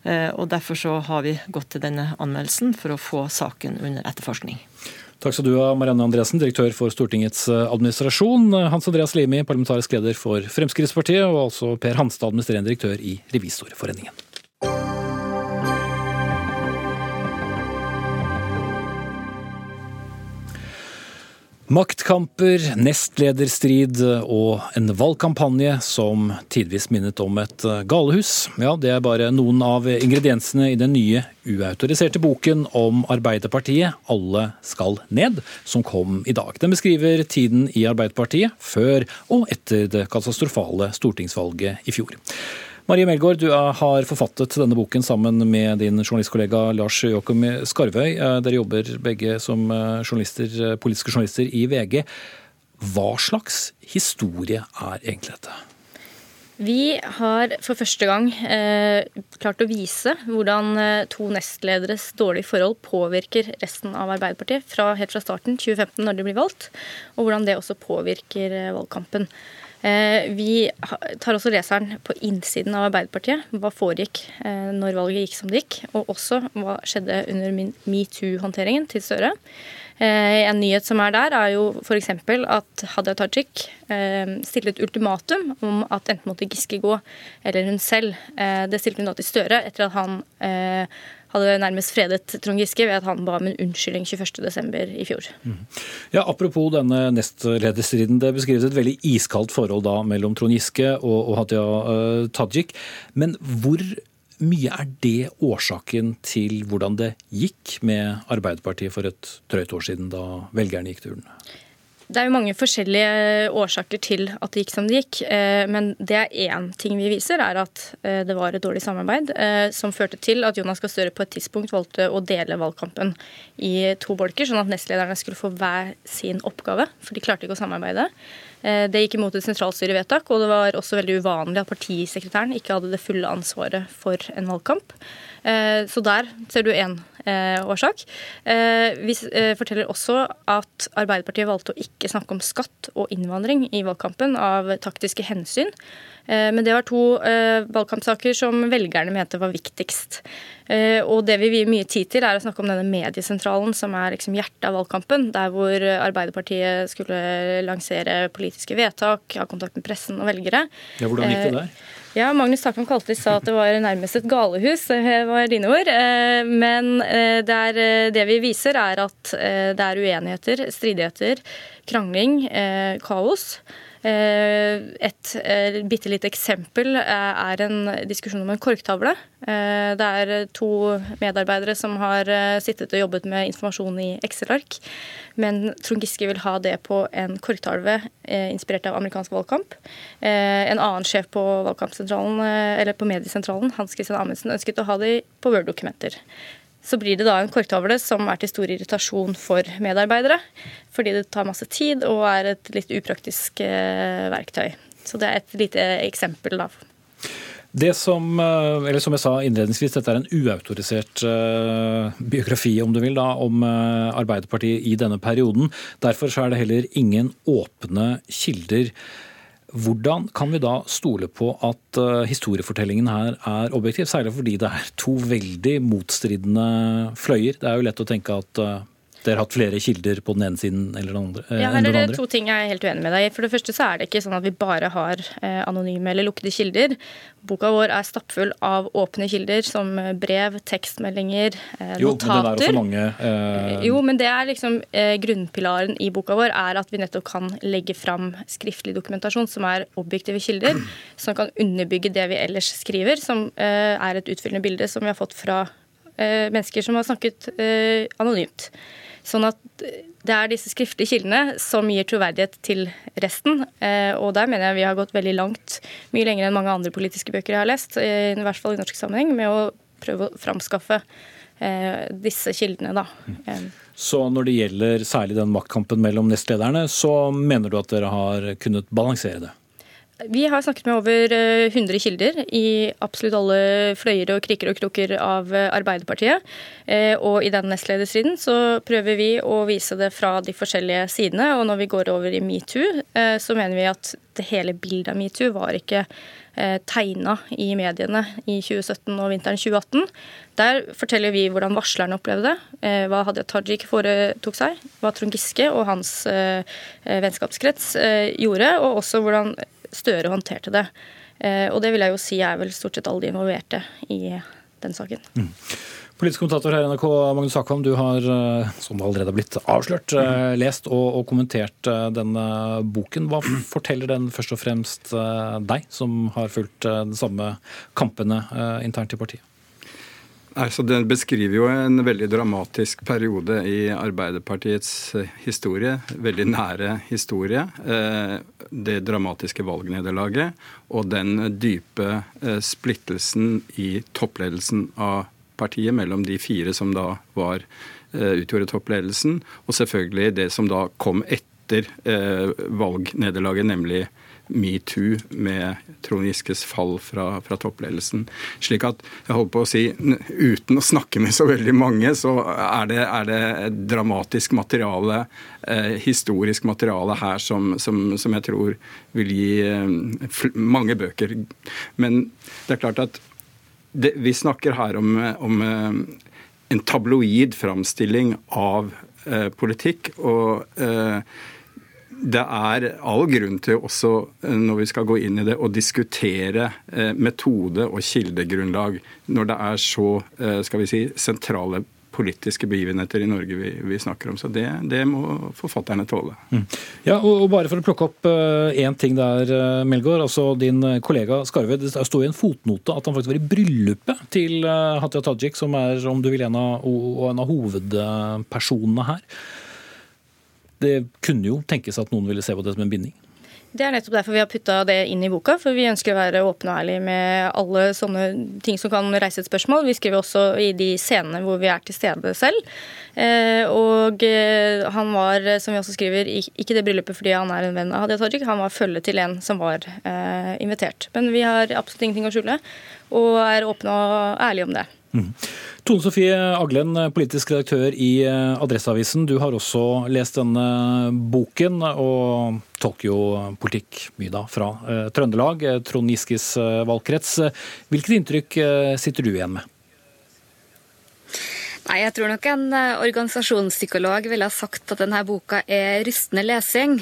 Uh, og Derfor så har vi gått til denne anmeldelsen for å få saken under etterforskning. Takk skal du ha, Marianne Andresen, direktør for Stortingets eh, administrasjon. Hans Andreas Limi, parlamentarisk leder for Fremskrittspartiet, og altså Per Hanstad, administrerende direktør i Revisorforeningen. Maktkamper, nestlederstrid og en valgkampanje som tidvis minnet om et galehus. Ja, det er bare noen av ingrediensene i den nye uautoriserte boken om Arbeiderpartiet, Alle skal ned, som kom i dag. Den beskriver tiden i Arbeiderpartiet før og etter det katastrofale stortingsvalget i fjor. Marie Melgaard, du har forfattet denne boken sammen med din journalistkollega Lars Joakim Skarvøy. Eh, dere jobber begge som eh, journalister, eh, politiske journalister i VG. Hva slags historie er egentlig dette? Vi har for første gang eh, klart å vise hvordan to nestlederes dårlige forhold påvirker resten av Arbeiderpartiet fra helt fra starten 2015, når de blir valgt, og hvordan det også påvirker valgkampen. Eh, vi tar også leseren på innsiden av Arbeiderpartiet. Hva foregikk eh, når valget gikk som det gikk, og også hva skjedde under metoo-håndteringen til Støre. Eh, en nyhet som er der, er jo f.eks. at Hadia Tajik stilte et ultimatum om at enten måtte Giske gå eller hun selv. Det stilte hun da til Støre etter at han hadde nærmest fredet Trond Giske ved at han ba om en unnskyldning 21.12. i fjor. Mm. Ja, Apropos denne nestlederstriden. Det beskrives et veldig iskaldt forhold da mellom Trond Giske og, og Hadia uh, Tajik. Men hvor mye er det årsaken til hvordan det gikk med Arbeiderpartiet for et drøyt år siden, da velgerne gikk til urnene? Det er jo mange forskjellige årsaker til at det gikk som det gikk. Eh, men det er én ting vi viser, er at eh, det var et dårlig samarbeid eh, som førte til at Jonas Gahr Støre på et tidspunkt valgte å dele valgkampen i to bolker, sånn at nestlederne skulle få hver sin oppgave, for de klarte ikke å samarbeide. Det gikk imot et sentralstyrevedtak, og det var også veldig uvanlig at partisekretæren ikke hadde det fulle ansvaret for en valgkamp. Så der ser du én årsak. Vi forteller også at Arbeiderpartiet valgte å ikke snakke om skatt og innvandring i valgkampen av taktiske hensyn. Men det var to valgkampsaker som velgerne mente var viktigst. Og det vi vier mye tid til, er å snakke om denne mediesentralen som er liksom hjertet av valgkampen. Der hvor Arbeiderpartiet skulle lansere politiske vedtak, ha kontakt med pressen og velgere. Ja, Hvordan gikk det der? Ja, Magnus Takvam Kaltis sa at det var nærmest et galehus, det var dine ord. Eh, men eh, det, er, eh, det vi viser, er at det er uenigheter, stridigheter, krangling, kaos. Eh, et eh, bitte lite eksempel eh, er en diskusjon om en korktavle. Det er to medarbeidere som har sittet og jobbet med informasjon i Excel-ark. Men Trond Giske vil ha det på en korktavle inspirert av amerikansk valgkamp. En annen sjef på valgkampsentralen, eller på mediesentralen, Hans Christian Amundsen, ønsket å ha det på Word-dokumenter så blir det da en korktavle som er til stor irritasjon for medarbeidere. Fordi det tar masse tid og er et litt upraktisk eh, verktøy. Så det er et lite eksempel, da. Det som, eh, eller som jeg sa innledningsvis, dette er en uautorisert uh, biografi om du vil, da, om Arbeiderpartiet i denne perioden. Derfor er det heller ingen åpne kilder. Hvordan kan vi da stole på at uh, historiefortellingen her er objektiv, særlig fordi det er to veldig motstridende fløyer? Det er jo lett å tenke at uh, dere har hatt flere kilder på den ene siden eller den andre? Ja, her er det to ting jeg er helt uenig med deg. For det første så er det ikke sånn at vi bare har eh, anonyme eller lukkede kilder. Boka vår er stappfull av åpne kilder som brev, tekstmeldinger, eh, jo, notater. Jo, men det er også mange eh... Jo, men det er liksom eh, grunnpilaren i boka vår er at vi nettopp kan legge fram skriftlig dokumentasjon som er objektive kilder, som kan underbygge det vi ellers skriver, som eh, er et utfyllende bilde som vi har fått fra eh, mennesker som har snakket anonymt. Sånn at det er disse skriftlige kildene som gir troverdighet til resten. Eh, og der mener jeg vi har gått veldig langt, mye lenger enn mange andre politiske bøker jeg har lest, i hvert fall i norsk sammenheng, med å prøve å framskaffe eh, disse kildene, da. Mm. Så når det gjelder særlig den maktkampen mellom nestlederne, så mener du at dere har kunnet balansere det? Vi har snakket med over 100 eh, kilder i absolutt alle fløyer og kriker og kroker av eh, Arbeiderpartiet. Eh, og i den nestlederstriden så prøver vi å vise det fra de forskjellige sidene. Og når vi går over i metoo, så mener vi at det hele bildet av metoo var ikke tegna i mediene i 2017 og vinteren 2018. Der forteller vi hvordan varslerne opplevde det, hva Hadia Tajik foretok seg, hva Trond Giske og hans vennskapskrets gjorde, og også hvordan Støre håndterte det. Eh, og det vil jeg jo si er vel stort sett alle de involverte i den saken. Mm. Politisk kommentator her i NRK, Magnus Akvam, du har, eh, som det allerede har blitt avslørt, eh, lest og, og kommentert denne boken. Hva forteller den først og fremst deg, som har fulgt de samme kampene internt i partiet? Altså, den beskriver jo en veldig dramatisk periode i Arbeiderpartiets eh, historie. Veldig nære historie. Eh, det dramatiske valgnederlaget og den dype eh, splittelsen i toppledelsen av partiet mellom de fire som da var, utgjorde toppledelsen, og selvfølgelig det som da kom etter valgnederlaget, nemlig metoo med Trond Giskes fall fra, fra, toppledelsen. Slik at jeg holder på å si, uten å snakke med så veldig mange, så er det, er det dramatisk materiale, eh, historisk materiale her som, som, som, jeg tror vil gi eh, mange bøker. Men det er klart at det, vi snakker her om, om eh, en tabloid framstilling av eh, politikk. og eh, det er all grunn til også, eh, når vi skal gå inn i det, å diskutere eh, metode og kildegrunnlag når det er så eh, skal vi si, sentrale politiske begivenheter i Norge vi, vi snakker om. Så det, det må forfatterne tåle. Mm. Ja, og, og, Bare for å plukke opp én ting der, Melgaard. altså Din kollega Skarve, det står i en fotnote at han faktisk var i bryllupet til Hatia Tajik, som er om du vil, en av, en av hovedpersonene her. Det kunne jo tenkes at noen ville se på det som en binding? Det er nettopp derfor vi har putta det inn i boka, for vi ønsker å være åpne og ærlige med alle sånne ting som kan reise et spørsmål. Vi skriver også i de scenene hvor vi er til stede selv. Eh, og eh, han var, som vi også skriver, ikke det bryllupet fordi han er en venn av Hadia Tajik, han var følge til en som var eh, invitert. Men vi har absolutt ingenting å skjule, og er åpne og ærlige om det. Mm. Tone Sofie Aglen, politisk redaktør i eh, Adresseavisen. Du har også lest denne boken, og tolker jo politikk mye da fra eh, Trøndelag, eh, Trond Giskes valgkrets. Hvilket inntrykk sitter du igjen med? Nei, Jeg tror nok en organisasjonspsykolog ville ha sagt at denne boka er rystende lesing.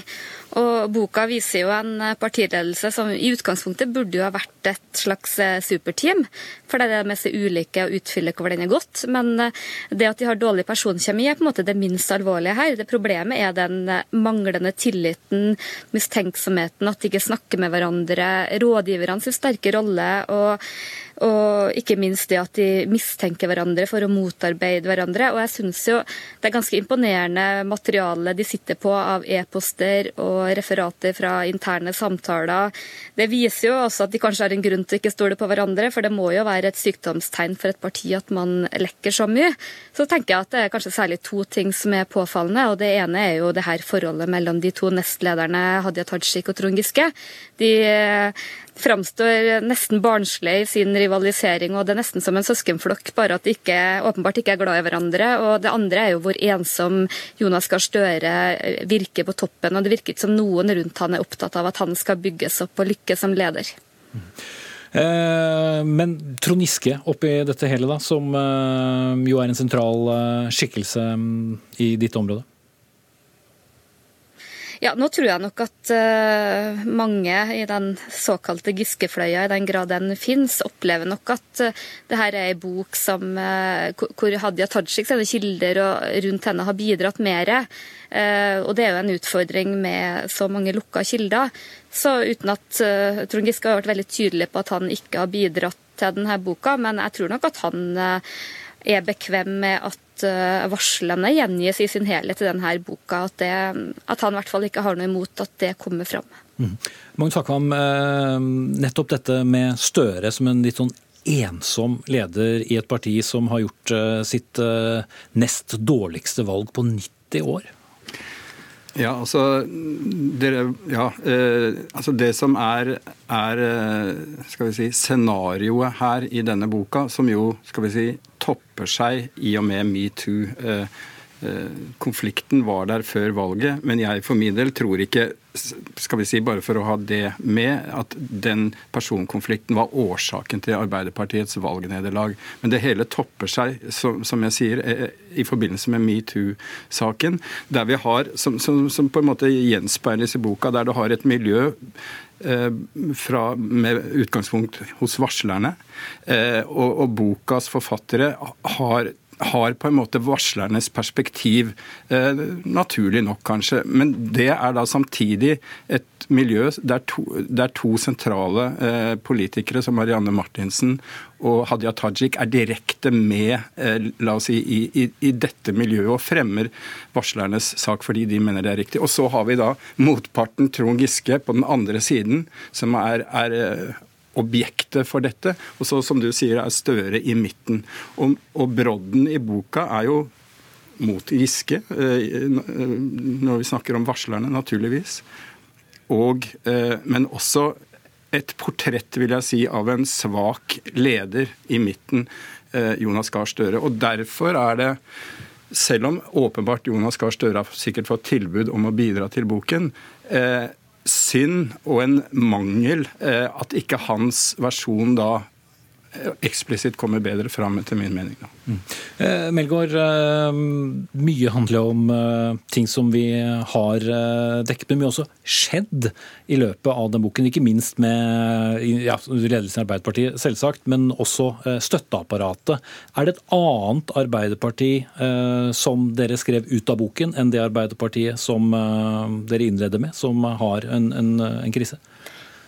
Og Boka viser jo en partiledelse som i utgangspunktet burde jo ha vært et slags eh, superteam. For det er det med seg ulike og utfyller hverandre er godt. Men eh, det at de har dårlig personkjemi er på en måte det minst alvorlige her. Det Problemet er den eh, manglende tilliten, mistenksomheten, at de ikke snakker med hverandre, rådgiverne sin sterke rolle. og og ikke minst det at de mistenker hverandre for å motarbeide hverandre. Og jeg syns jo det er ganske imponerende materiale de sitter på av e-poster og referater fra interne samtaler. Det viser jo også at de kanskje har en grunn til å ikke stole på hverandre, for det må jo være et sykdomstegn for et parti at man lekker så mye. Så tenker jeg at det er kanskje særlig to ting som er påfallende. og Det ene er jo det her forholdet mellom de to nestlederne Hadia Tajik og Trond Giske. De framstår nesten barnslig i sin rivalisering, og det er nesten som en søskenflokk, bare at de ikke, åpenbart ikke er glad i hverandre. Og det andre er jo hvor ensom Jonas Gahr Støre virker på toppen, og det virker ikke som noen rundt han er opptatt av at han skal bygges opp og lykkes som leder. Eh, men Trond Giske oppi dette hele, da, som eh, jo er en sentral eh, skikkelse mm, i ditt område? Ja, nå tror jeg nok at uh, mange i den såkalte Giskefløya, i den grad den finnes, opplever nok at uh, det her er ei bok som, uh, hvor Hadia Tajik sine kilder og rundt henne har bidratt mer. og det er jo en utfordring med så mange lukka kilder. Så uten at Trond Giske har vært veldig tydelig på at han ikke har bidratt til denne boka, men jeg tror nok at han er bekvem med at eh, varslene gjengis i sin helhet i denne boka. At, det, at han i hvert fall ikke har noe imot at det kommer fram. Mm. Mange Hakvam, eh, nettopp dette med Støre som en litt sånn ensom leder i et parti som har gjort eh, sitt nest dårligste valg på 90 år. Ja, altså, dere, ja, eh, altså Det som er, er eh, skal vi si, scenarioet her i denne boka, som jo skal vi si, topper seg i og med metoo. Eh, Eh, konflikten var der før valget, men jeg for min del tror ikke skal vi si, bare for å ha det med, at den personkonflikten var årsaken til Arbeiderpartiets valgnederlag. Men det hele topper seg, som jeg sier, eh, i forbindelse med metoo-saken. Der vi har, som, som, som, på en måte gjenspeiles i boka, der du har et miljø eh, fra, med utgangspunkt hos varslerne. og, og bokas forfattere har har på en måte varslernes perspektiv. Eh, naturlig nok, kanskje. Men det er da samtidig et miljø der to, der to sentrale eh, politikere som Marianne Martinsen og Hadia Tajik er direkte med eh, la oss si, i, i, i, dette miljøet og fremmer varslernes sak fordi de mener det er riktig. Og så har vi da motparten Trond Giske på den andre siden, som er, er eh, objektet for dette. Og så, som du sier, er Støre i midten. Og, og brodden i boka er jo mot Giske, eh, når vi snakker om varslerne, naturligvis. Og, eh, men også et portrett, vil jeg si, av en svak leder i midten, eh, Jonas Gahr Støre. Og derfor er det selv om åpenbart Jonas Gahr Støre har sikkert fått tilbud om å bidra til boken, synd og en mangel eh, at ikke hans versjon da eksplisitt kommer bedre fram, etter min mening. Da. Mm. Eh, Melgaard, eh, mye handler om eh, ting som vi har eh, dekket, men mye også skjedd i løpet av den boken. Ikke minst med ja, ledelsen i Arbeiderpartiet, selvsagt, men også støtteapparatet. Er det et annet Arbeiderparti som dere skrev ut av boken, enn det Arbeiderpartiet som dere innleder med, som har en, en, en krise?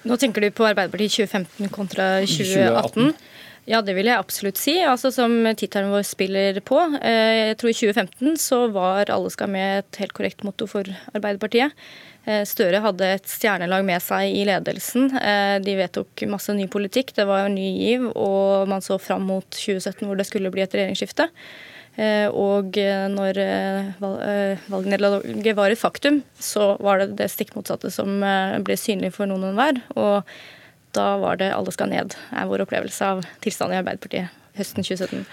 Nå tenker du på Arbeiderpartiet 2015 kontra 2018. 2018. Ja, det vil jeg absolutt si. Altså Som tittelen vår spiller på. Jeg tror i 2015 så var Alle skal med et helt korrekt motto for Arbeiderpartiet. Støre hadde et stjernelag med seg i ledelsen. De vedtok masse ny politikk, det var ny giv, og man så fram mot 2017 hvor det skulle bli et regjeringsskifte. Og når valgnederlaget var et faktum, så var det det stikk motsatte som ble synlig for noen og enhver. Og da var det 'alle skal ned', er vår opplevelse av tilstanden i Arbeiderpartiet høsten 2017.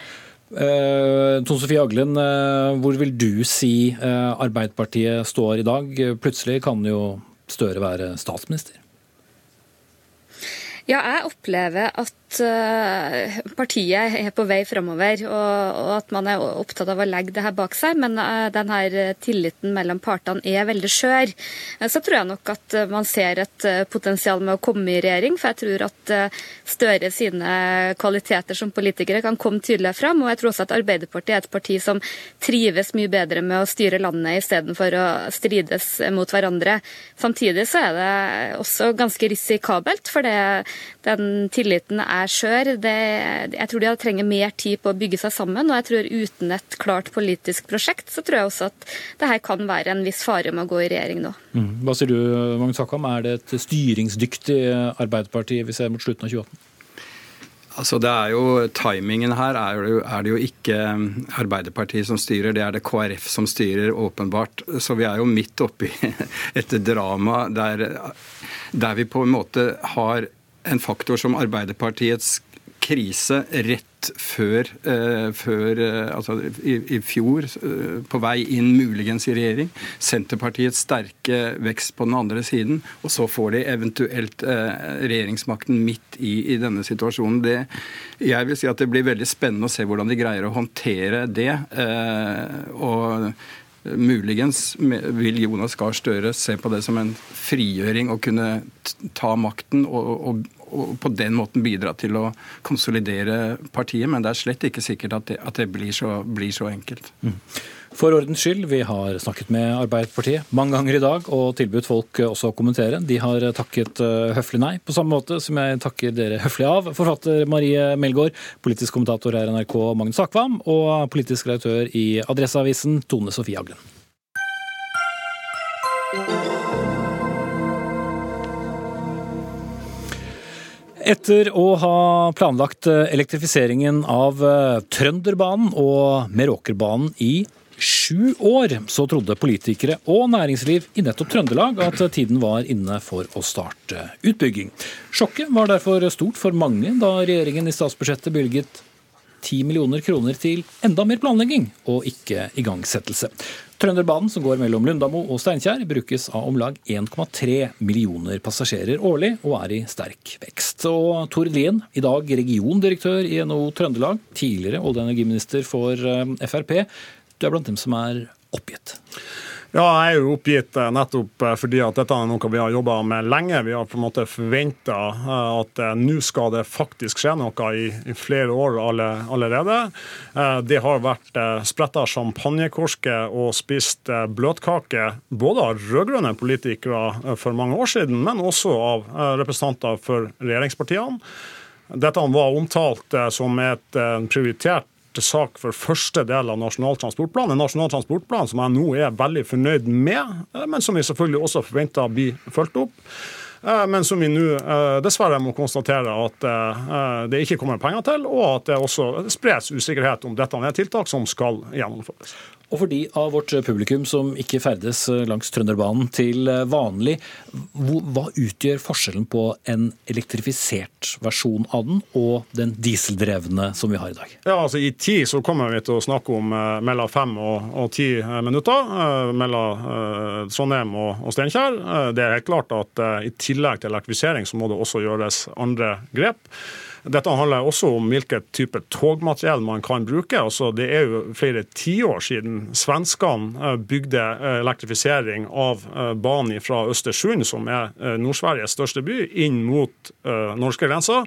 Eh, Tone Sofie Aglen, eh, hvor vil du si eh, Arbeiderpartiet står i dag? Plutselig kan jo Støre være statsminister? Ja, jeg opplever at Eh, partiet er på vei framover, og, at man er opptatt av å legge det her bak seg. Men uh, denne tilliten mellom partene er veldig skjør. Uh, så tror jeg nok at man ser et potensial med å komme i regjering. For jeg tror at Støre sine kvaliteter som politikere kan komme tydeligere fram. Og jeg tror også at Arbeiderpartiet er et parti som trives mye bedre med å styre landet istedenfor å strides mot hverandre. Samtidig så er det også ganske risikabelt, for det, den tilliten er skjør. Jeg tror de trenger mer tid på å bygge seg sammen. Og jeg tror uten et klart politisk prosjekt, så tror jeg også at det her kan være en viss fare med å gå i regjering nå. Mm. Hva sier du, Magnus Hakam, er det et styringsdyktig Arbeiderparti vi ser mot slutten av 2018? Altså det er jo, Timingen her er det, jo, er det, jo, ikke Arbeiderpartiet som styrer, det er det KrF som styrer, åpenbart. Så vi er jo midt oppi et drama der, der vi på en måte har en faktor som Arbeiderpartiets krise rett før, eh, før uh, altså i, i fjor, uh, på vei inn muligens i regjering. Senterpartiets sterke vekst på den andre siden. Og så får de eventuelt regjeringsmakten midt i, i denne situasjonen. Det, jeg vil si at det blir veldig spennende å se hvordan de greier å håndtere det. og Muligens vil Jonas Gahr Støre se på det som en frigjøring å kunne ta makten og, og, og, på den måten bidra til å konsolidere partiet, men det er slett ikke sikkert at det, at det blir, så, blir, så, enkelt. Mm. For ordens skyld, vi har snakket med Arbeiderpartiet mange ganger i dag og tilbudt folk også å kommentere. De har takket eh, høflig nei, på samme måte som jeg takker dere høflig av. Forfatter Marie Melgaard, politisk kommentator her i NRK Magnus Akvam, og politisk redaktør i Adresseavisen Tone Sofie Aglen. Etter å ha planlagt elektrifiseringen av eh, Trønderbanen og Meråkerbanen i sju år, så trodde politikere og næringsliv i nettopp Trøndelag at tiden var inne for å starte utbygging. Sjokket var derfor stort for mange da regjeringen i statsbudsjettet bevilget 10 millioner kroner til enda mer planlegging og ikke igangsettelse. Trønderbanen, som går mellom Lundamo og Steinkjer, brukes av om lag 1,3 millioner passasjerer årlig og er i sterk vekst. Og Tord Lien, i dag regiondirektør i NHO Trøndelag, tidligere olje- og energiminister for eh, Frp, du er blant dem som er oppgitt. Ja, jeg er jo oppgitt eh, nettopp eh, fordi at dette er noe vi har jobba med lenge. Vi har på en måte forventa eh, at nå skal det faktisk skje noe i, i flere år allerede. Det har vært spretta champagnekorker og spist bløtkake både av rød-grønne politikere for mange år siden, men også av representanter for regjeringspartiene. Dette var omtalt som et prioritert sak for første del av Nasjonal transportplan. En nasjonal transportplan som jeg nå er veldig fornøyd med, eh, men som vi selvfølgelig også forventer blir fulgt opp. Eh, men som vi nå eh, dessverre må konstatere at det ikke kommer penger til, og at det også spres usikkerhet om dette er tiltak som skal gjennomføres. Og for de av vårt publikum som ikke ferdes langs Trønderbanen til vanlig, hva utgjør forskjellen på en elektrifisert versjon av den og den dieseldrevne som vi har i dag? Ja, altså I tid så kommer vi til å snakke om eh, mellom fem og, og ti eh, minutter eh, mellom eh, Trondheim og, og Steinkjer. Eh, det er helt klart at eh, i tillegg til elektrifisering så må det også gjøres andre grep. Dette handler også om hvilket type togmateriell man kan bruke. Altså, det er jo flere tiår siden svenskene eh, bygde eh, elektrifisering av eh, banen fra Østersund, som er Nord-Sveriges største by, inn mot norske grenser.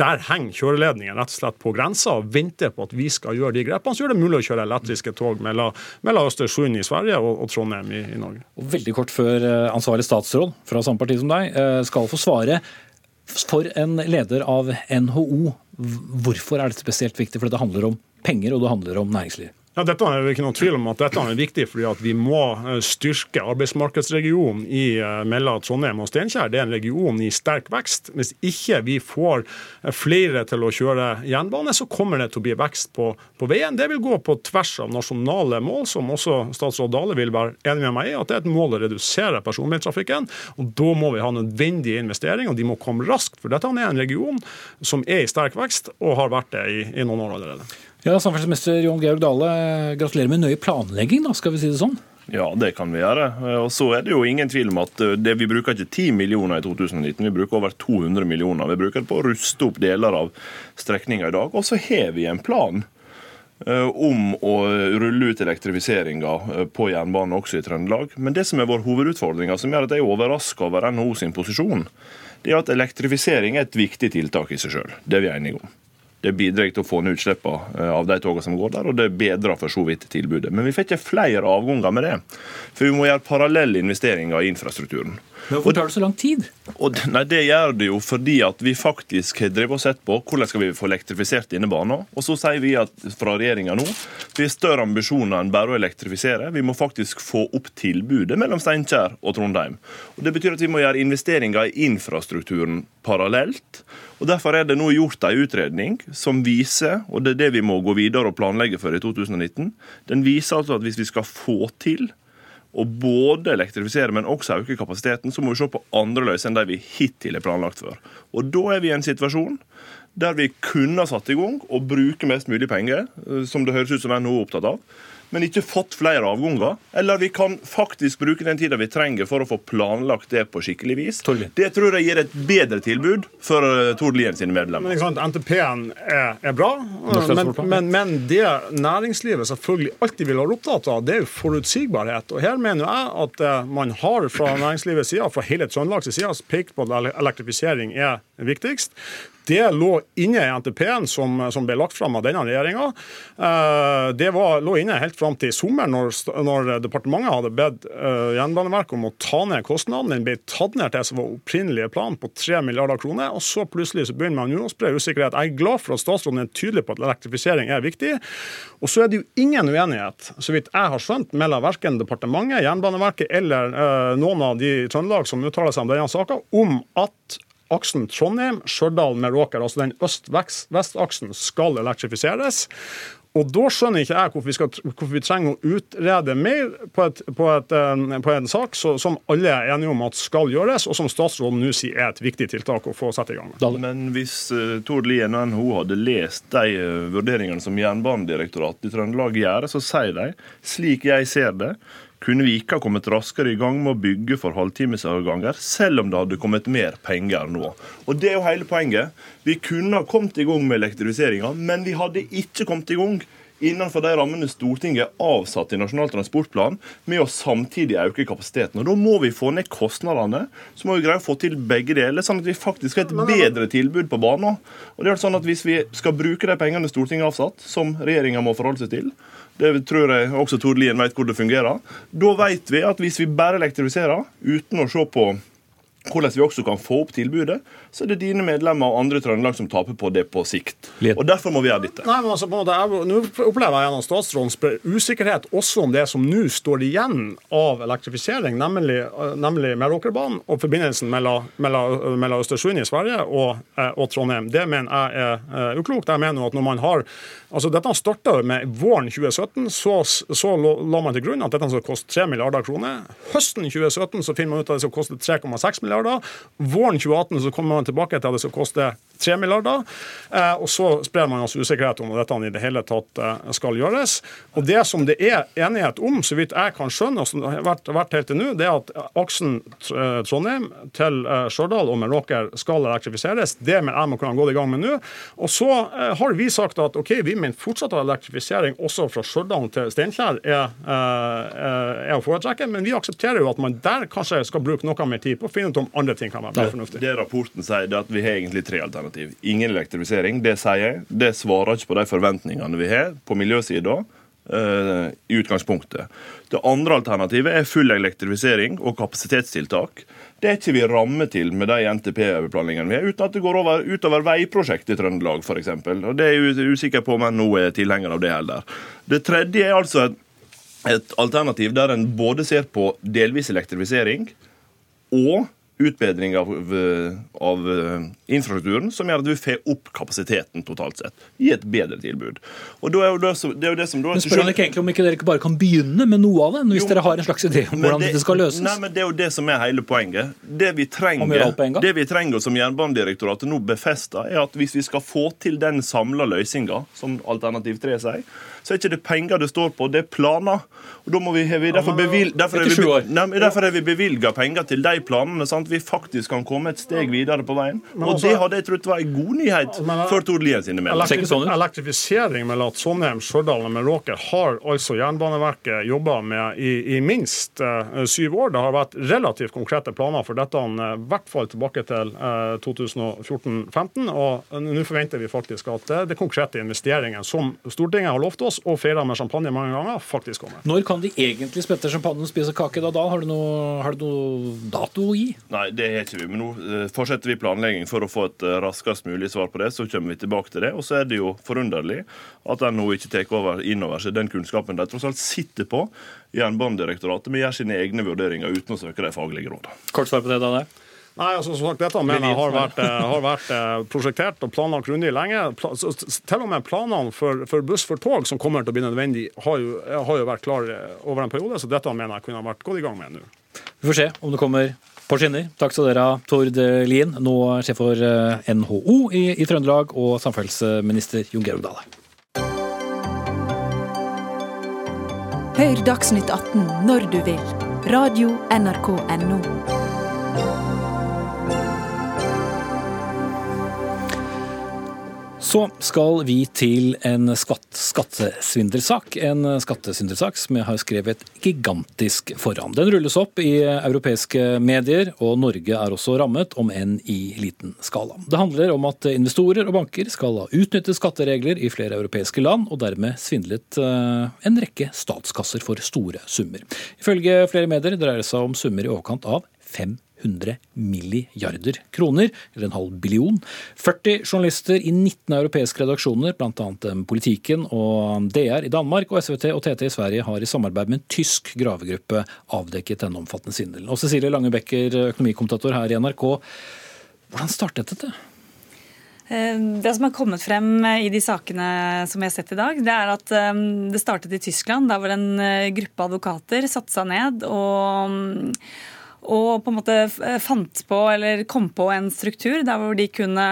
Der henger kjøreledningen rett og slett på grensa og venter på at vi skal gjøre de grepene som gjør det mulig å kjøre elektriske tog mellom, mellom Østersund i Sverige og, og Trondheim i, i, Norge. Og veldig kort før ansvarlig statsråd fra samme parti som deg skal få svare For en leder av NHO, hvorfor er dette spesielt viktig? For det handler om penger, og det handler om næringsliv. Ja, dette er jo ikke noen tvil om at dette er viktig, fordi at vi må eh, styrke arbeidsmarkedsregionen i eh, mellom Trondheim og Steinkjer. Det er en region i sterk vekst. Hvis ikke vi får eh, flere til å kjøre jernbane, så kommer det til å bli vekst på, på veien. Det vil gå på tvers av nasjonale mål, som også statsråd Dale vil være enig med meg i, at det er et mål å redusere personbiltrafikken. og Da må vi ha nødvendige investeringer, og de må komme raskt. For dette er en region som er i sterk vekst, og har vært det i, i noen år allerede. Ja, Samferdselsminister Jon Georg Dale, gratulerer med nøye planlegging, da, skal vi si det sånn? Ja, det kan vi gjøre. Og så er det jo ingen tvil om at eh, det, vi bruker ikke 10 millioner i 2019, vi bruker over 200 millioner. Vi bruker det på å ruste opp deler av strekninga i dag. Og så har vi en plan eh, om å rulle ut elektrifiseringa eh, på jernbanen også i Trøndelag. Men det som er vår hovedutfordring, som gjør at jeg er overraska over NHO sin posisjon, det er at elektrifisering er et viktig tiltak i seg sjøl. Det er vi enige om. Det bidrar til å få ned utslippene eh, av de togene som går der, og det bedrer for så vidt tilbudet. Men vi får ikke flere avganger med det. For vi må gjøre parallelle investeringer i infrastrukturen. Men Hvorfor tar det så lang tid? Og, nei, Det gjør det jo fordi at vi faktisk har drevet og sett på hvordan skal vi få elektrifisert denne banen. Og så sier vi at fra regjeringa nå vi har større ambisjoner enn bare å elektrifisere. Vi må faktisk få opp tilbudet mellom Steinkjer og Trondheim. Og Det betyr at vi må gjøre investeringer i infrastrukturen parallelt. Og Derfor er det nå gjort en utredning som viser, og det er det vi må gå videre og planlegge for i 2019, den viser altså at hvis vi skal få til å både elektrifisere, men også øke kapasiteten, så må vi se på andre løsninger enn de vi hittil har planlagt for. Og Da er vi i en situasjon der vi kunne ha satt i gang og bruke mest mulig penger, eh, som det høres ut som NHO er opptatt av men ikke fått flere avganger. Eller vi kan faktisk bruke den tida vi trenger for å få planlagt det på skikkelig vis. Det tror jeg gir et bedre tilbud for uh, Tord Lien sine medlemmer. NTP-en er, er, bra, men, men, men, det næringslivet selvfølgelig alltid vil være opptatt av, det er jo forutsigbarhet. Og Her mener jeg at uh, man har fra næringslivets side, fra hele Trøndelags side, pekt på at elektrifisering er viktigst. Det lå inne i NTP-en som, som, ble lagt fram av denne regjeringa. Eh, det var, lå inne helt fram til sommer, når, når departementet hadde bedt uh, Jernbaneverket om å ta ned kostnaden. Den ble tatt ned til som var opprinnelige plan, på 3 milliarder kroner. Og så plutselig så begynner man å spre usikkerhet. Jeg er glad for at statsråden er tydelig på at elektrifisering er viktig. Og så er det jo ingen uenighet, så vidt jeg har skjønt, mellom verken departementet, Jernbaneverket eller uh, noen av de i Trøndelag som uttaler seg om denne saka, om at aksen Trondheim, Stjørdal, Meråker, altså den øst-vest-aksen, skal elektrifiseres. Og Da skjønner ikke jeg hvorfor vi, skal, hvorfor vi trenger å utrede mer på, et, på, et, eh, på en sak så, som alle er enige om at skal gjøres, og som statsråden nå sier er et viktig tiltak å få sette i gang med. Men hvis uh, Tord Lien og NHO hadde lest de uh, vurderingene som Jernbanedirektoratet i Trøndelag gjør, så sier de, slik jeg ser det, kunne vi ikke ha kommet raskere i gang med å bygge for halvtimesavganger, selv om det hadde kommet mer penger nå. Og Det er jo hele poenget. Vi kunne ha kommet i gang med elektrifiseringa, men vi hadde ikke kommet i gang innenfor de rammene Stortinget avsatt i Nasjonal transportplan, med å samtidig øke kapasiteten. Og Da må vi få ned kostnadene. Så må vi greie å få til begge deler, sånn at vi faktisk har et bedre tilbud på banen. Og det er sånn at Hvis vi skal bruke de pengene Stortinget har avsatt, som regjeringa må forholde seg til, det tror jeg også Tord Lien vet hvor det fungerer. Da vet vi at hvis vi bare elektrifiserer uten å se på hvordan vi også kan få opp tilbudet, så er det dine medlemmer og andre Trøndelag som taper på det på sikt. Og Derfor må vi gjøre dette. Nei, men altså, på en måte, jeg, Nå opplever jeg gjennom statsråden spør usikkerhet også om det som nå står igjen av elektrifisering, nemlig, nemlig Meråkerbanen og forbindelsen mellom, mellom, mellom Østersund i Sverige og, eh, og, Trondheim. Det mener jeg er uklokt. Jeg mener at når man har altså Dette starta med våren 2017, så, så la man til grunn at dette skal koste 3 milliarder kroner. Høsten 2017 så finner man ut at det skal koste 3,6 milliarder. Våren 2018 så kommer man tilbake til at det skal koste 3 milliarder. Eh, og så sprer man altså usikkerhet om dette i det hele tatt eh, skal gjøres. Og Det som det er enighet om, så vidt jeg kan skjønne, og som det har vært, helt til nå, det er at aksen eh, Trondheim til Stjørdal og Meråker skal elektrifiseres. Det mener jeg må kunne gå i gang med nå. Og så har vi sagt at ok, vi mener fortsatt at elektrifisering også fra Stjørdal til Steinkjer er, er, å foretrekke, men vi aksepterer jo at man der kanskje skal bruke noe mer tid på å finne ut om andre ting kan være mer fornuftig. Det rapporten sier, er at vi har egentlig tre alternativ. Ingen elektrifisering. Det sier jeg. Det svarer ikke på de forventningene vi har på miljøsida. Uh, i utgangspunktet. Det andre alternativet er full elektrifisering og kapasitetstiltak. Det er ikke vi ramme til med de NTP-planleggingene vi har, uten at det går over, utover veiprosjekt i Trøndelag f.eks. Og det er jeg usikker på om NHO er tilhenger av det heller. Det tredje er altså et, et alternativ der en både ser på delvis elektrifisering og utbedring av, av, infrastrukturen som gjør at vi får opp kapasiteten totalt sett. Gi et bedre tilbud. Og da er jo det, det, er jo det som da, Men spør han ikke egentlig om ikke dere ikke bare kan begynne med noe av det? Hvis jo, dere har en slags idé om hvordan det, dette skal løses? Nei, men Det er jo det som er hele poenget. Det vi trenger, det vi trenger som Jernbanedirektoratet nå befester, er at hvis vi skal få til den samla løsninga, som alternativ 3 sier, så er ikke det penger det står på, det er planer. Og da må vi, vi derfor, bevil, derfor, vi, nei, derfor er vi bevilga penger til de planene, sånn at vi faktisk kan komme et steg videre på veien. Og det hadde jeg trodd var en god nyhet for Tord Lien sine medlemmer. Sånn elektrifisering mellom Trondheim, Stjørdal og Meråker har altså Jernbaneverket jobba med i, i minst uh, syv år. Det har vært relativt konkrete planer for dette, uh, i hvert fall tilbake til uh, 2014-15. Og nå forventer vi faktisk at det konkrete investeringen som Stortinget har lovt oss, oss og feira med champagne mange ganger, faktisk kommer. Når kan de egentlig spette champagne og spise kake? Da, da har, du noe, har du noe dato å gi? Nei, det har ikke vi. Men nå uh, fortsetter vi planlegging for å få et uh, raskest mulig svar på det. Så kommer vi tilbake til det. Og så er det jo forunderlig at NHO ikke tar over innover seg den kunnskapen de tross alt sitter på. Jernbanedirektoratet men gjør sine egne vurderinger uten å søke de faglige rådene. Kort svar på det, da. Det. Nei, altså, som sagt, Dette mener jeg har vært, eh, har vært eh, prosjektert og planlagt grundig lenge. Til og med planene for, for, buss for tog, som kommer til å bli nødvendig, har jo, har jo vært klare over en periode. Så dette mener jeg kunne vært gått i gang med nå. Vi får se om det kommer på skinner. Takk skal dere ha, Tord Lien, nå sjef for eh, NHO i, i Trøndelag, og samferdselsminister Jon Georg Dale. Hør Dagsnytt 18 når du vil. Radio NRK Radio.nrk.no. Så skal vi til en skatt, skattesvindelsak. En skattesvindelsak som jeg har skrevet gigantisk foran. Den rulles opp i europeiske medier, og Norge er også rammet, om enn i liten skala. Det handler om at investorer og banker skal ha utnyttet skatteregler i flere europeiske land, og dermed svindlet eh, en rekke statskasser for store summer. Ifølge flere medier dreier det seg om summer i overkant av 5 100 milliarder kroner, eller en halv billion. 40 journalister i 19 europeiske redaksjoner, bl.a. Politikken og DR i Danmark og SVT og TT i Sverige, har i samarbeid med en tysk gravegruppe avdekket denne omfattende svindelen. Og Cecilie Lange Becker, økonomikommentator her i NRK, hvordan startet dette? Eh, det som har kommet frem i de sakene som vi har sett i dag, det er at eh, det startet i Tyskland, der hvor en eh, gruppe advokater satte seg ned og og på en måte eh, fant på eller kom på en struktur der hvor de kunne,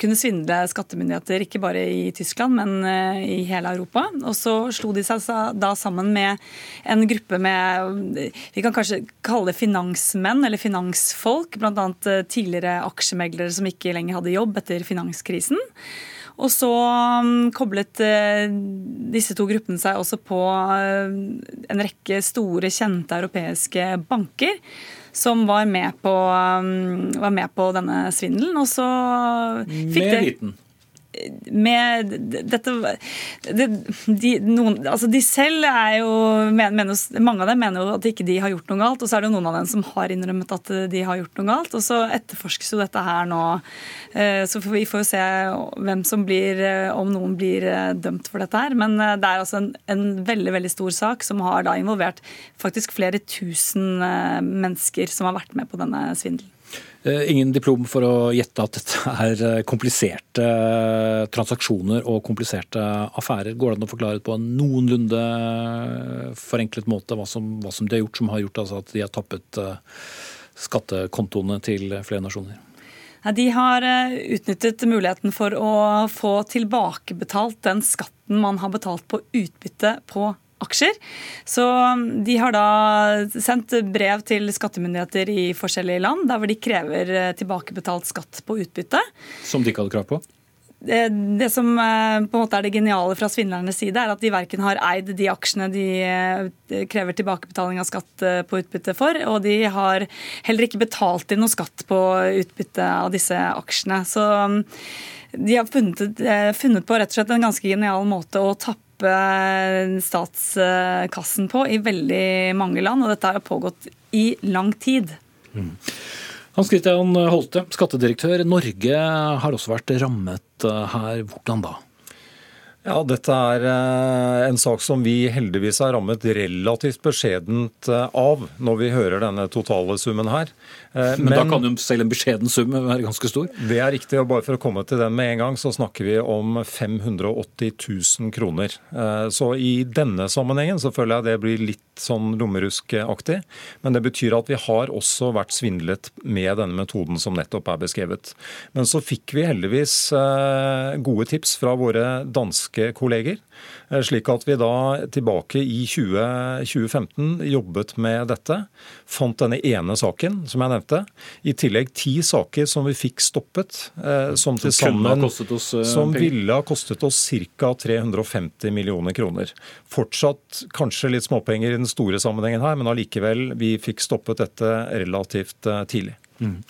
kunne svindle skattemyndigheter, ikke bare i Tyskland, men eh, i hele Europa. Og så slo de seg da sammen med en gruppe med Vi kan kanskje kalle det finansmenn eller finansfolk, bl.a. Eh, tidligere aksjemeglere som ikke lenger hadde jobb etter finanskrisen. Og så um, koblet uh, disse to gruppene seg også på uh, en rekke store, kjente europeiske banker som var med på, um, var med på denne svindelen. Og så fikk med det Liten med dette de, de, noen, altså de selv er jo mener, Mange av dem mener jo at ikke de har gjort noe galt, og så er det jo noen av dem som har innrømmet at de har gjort noe galt. Og så etterforskes jo dette her nå. Eh, så vi får jo se hvem som blir eh, Om noen blir eh, dømt for dette her. Men det er altså en, en veldig, veldig stor sak som har da involvert faktisk flere tusen mennesker som har vært med på denne svindelen. Eh, ingen diplom for å gjette at dette er eh, kompliserte eh, transaksjoner og kompliserte affærer. Går det an å forklare på en noenlunde forenklet måte hva som, hva som de har gjort som har gjort altså at de har tappet skattekontoene til flere nasjoner? De har utnyttet muligheten for å få tilbakebetalt den skatten man har betalt på utbytte på aksjer. Så um, de har da sendt brev til skattemyndigheter i forskjellige land, der hvor de krever eh, tilbakebetalt skatt på utbytte. Som de ikke hadde krav på? Det, det, som eh, på en måte er det geniale fra svindlernes side, er at de verken har eid de aksjene de eh, krever tilbakebetaling av skatt på utbytte for, og de har heller ikke betalt inn noe skatt på utbytte av disse aksjene. Så um, de har funnet, funnet på rett og slett en ganske genial måte å tappe statskassen på i veldig mange land, og dette har pågått i lang tid. Mm. Hans Christian Holte, skattedirektør. Norge har også vært rammet eh, her. Hvordan da? Ja, Dette er eh, en sak som vi heldigvis er rammet relativt beskjedent eh, av, når vi hører denne totale summen her. Men, Men da kan jo selv en beskjeden sum være ganske stor? Det er riktig. og Bare for å komme til den med en gang, så snakker vi om 580 000 kroner. Så i denne sammenhengen så føler jeg det blir litt sånn lommeruskaktig. Men det betyr at vi har også vært svindlet med denne metoden som nettopp er beskrevet. Men så fikk vi heldigvis eh, gode tips fra våre danske kolleger. Eh, slik at vi da tilbake i 20, 2015 jobbet med dette. Fant denne ene saken som jeg nevnte. I tillegg ti saker som vi fikk stoppet. Eh, som til sammen som ville ha kostet oss ca. 350 millioner kroner. Fortsatt kanskje litt småpenger i den store sammenhengen her, men allikevel, vi fikk stoppet dette relativt eh, tidlig. Mm.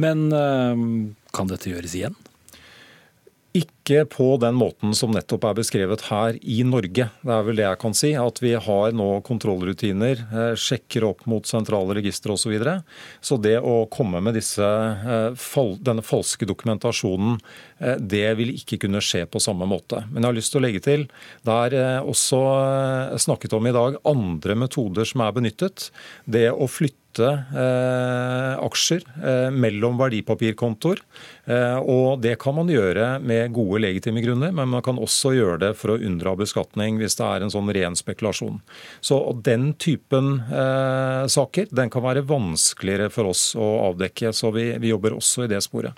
Men eh, kan dette gjøres igjen? Ikke på den måten som nettopp er beskrevet her i Norge. Det er vel det jeg kan si. At vi har nå kontrollrutiner, eh, sjekker opp mot sentrale registre osv. Så, videre. så det å komme med disse, denne falske dokumentasjonen, det vil ikke kunne skje på samme måte. Men jeg har lyst til å legge til, det er også snakket om i dag andre metoder som er benyttet. Det å flytte eh, aksjer eh, mellom verdipapirkontoer. Eh, og Det kan man gjøre med gode legitime grunner, men man kan også gjøre det for å unndra beskatning hvis det er en sånn ren spekulasjon. Så Den typen eh, saker den kan være vanskeligere for oss å avdekke, så vi, vi jobber også i det sporet.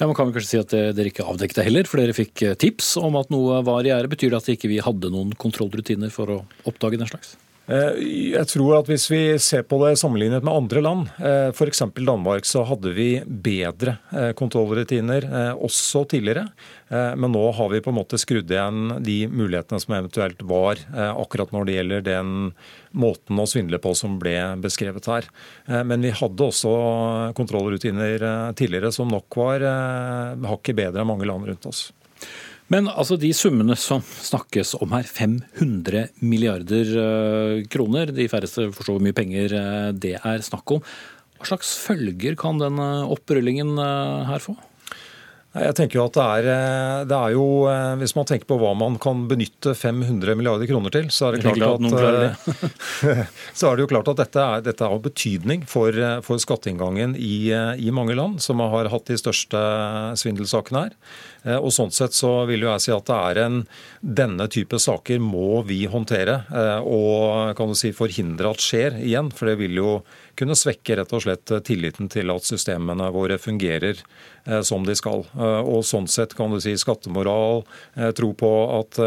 Ja, man kan vel kanskje si at Dere ikke avdekket det heller, for dere fikk eh, tips om at noe var i gjære. Betyr det at ikke vi hadde noen kontrollrutiner for å oppdage den slags? Eh, jeg tror at Hvis vi ser på det sammenlignet med andre land, eh, f.eks. Danmark, så hadde vi bedre eh, kontrollrutiner også tidligere. Men nå har vi på en måte skrudd igjen de mulighetene som eventuelt var, akkurat når det gjelder den måten å svindle på som ble beskrevet her. Men vi hadde også kontrollrutiner tidligere som nok var hakket bedre enn mange land rundt oss. Men altså de summene som snakkes om her, 500 milliarder eh, kroner, de færreste forstår hvor mye penger eh, det er snakk om. Hva slags følger kan den opprullingen eh, her få? Jeg tenker jo at det er, det er, jo, Hvis man tenker på hva man kan benytte 500 milliarder kroner til, så er det, klart at, så er det jo klart at dette, er, dette har betydning for, for skatteinngangen i, i, mange land, som har hatt de største svindelsakene her. Eh, og Sånn sett så vil jo jeg si at det er en, denne type saker må vi håndtere eh, og kan du si forhindre at skjer igjen. For det vil jo kunne svekke rett og slett tilliten til at systemene våre fungerer eh, som de skal. Og sånn sett kan du si skattemoral, tro på at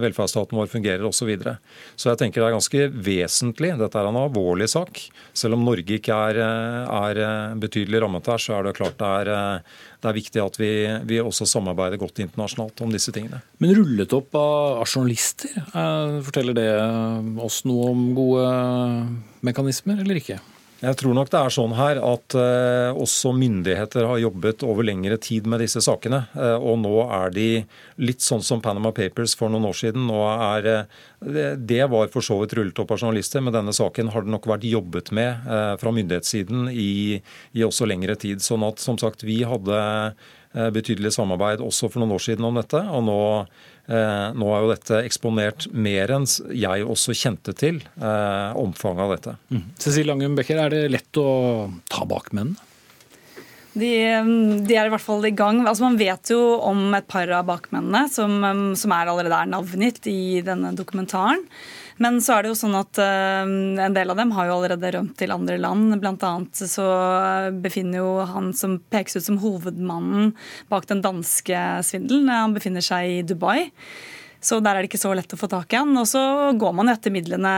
velferdsstaten vår fungerer osv. Så, videre. så jeg tenker det er ganske vesentlig. Dette er en alvorlig sak. Selv om Norge ikke er, er betydelig rammet her, så er det klart det er det er viktig at vi, vi, også samarbeider godt internasjonalt om disse tingene. Men rullet opp av journalister, eh, forteller det oss noe om gode mekanismer, eller ikke? Jeg tror nok det er sånn her at eh, også myndigheter har jobbet over lengre tid med disse sakene. Eh, og nå er de litt sånn som Panama Papers for noen år siden. Nå er, eh, det var for så vidt rullet opp av journalister, men denne saken har det nok vært jobbet med eh, fra myndighetssiden i, i, også lengre tid. Sånn at som sagt, vi hadde eh, betydelig samarbeid også for noen år siden om dette. og nå Eh, nå er jo dette eksponert mer enn jeg også kjente til eh, omfanget av dette. Mm. Cecilie Langum Becker, er det lett å ta bakmennene? De, de, er i hvert fall i gang. Altså Man vet jo om et par av bakmennene som, som er allerede er navngitt i denne dokumentaren. Men så er det jo sånn at uh, en del av dem har jo allerede rømt til andre land. Blant annet så befinner jo han som pekes ut som hovedmannen bak den danske svindelen, han befinner seg i Dubai. Så der er det ikke så lett å få tak i han. Og så går man etter midlene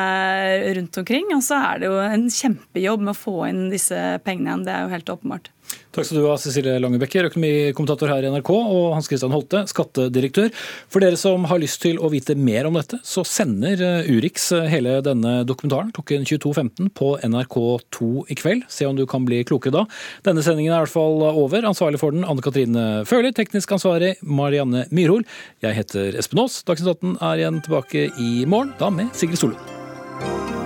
rundt omkring, og så er det jo en kjempejobb med å få inn disse pengene igjen. Det er jo helt åpenbart. Takk skal du ha, Cecilie Langebekker, økonomikommentator her i NRK, og Hans Christian Holte, skattedirektør. For dere som har lyst til å vite mer om dette, så sender eh, Urix eh, hele denne dokumentaren klokken 22.15 på NRK2 i kveld. Se om du kan bli klokere da. Denne sendingen er i hvert fall over. Ansvarlig for den Anne Katrine Førli, teknisk ansvarlig Marianne Myrhol. Jeg heter Espen Aas. Dagsnytt 18 er igjen tilbake i morgen, da med Sigrid Solund.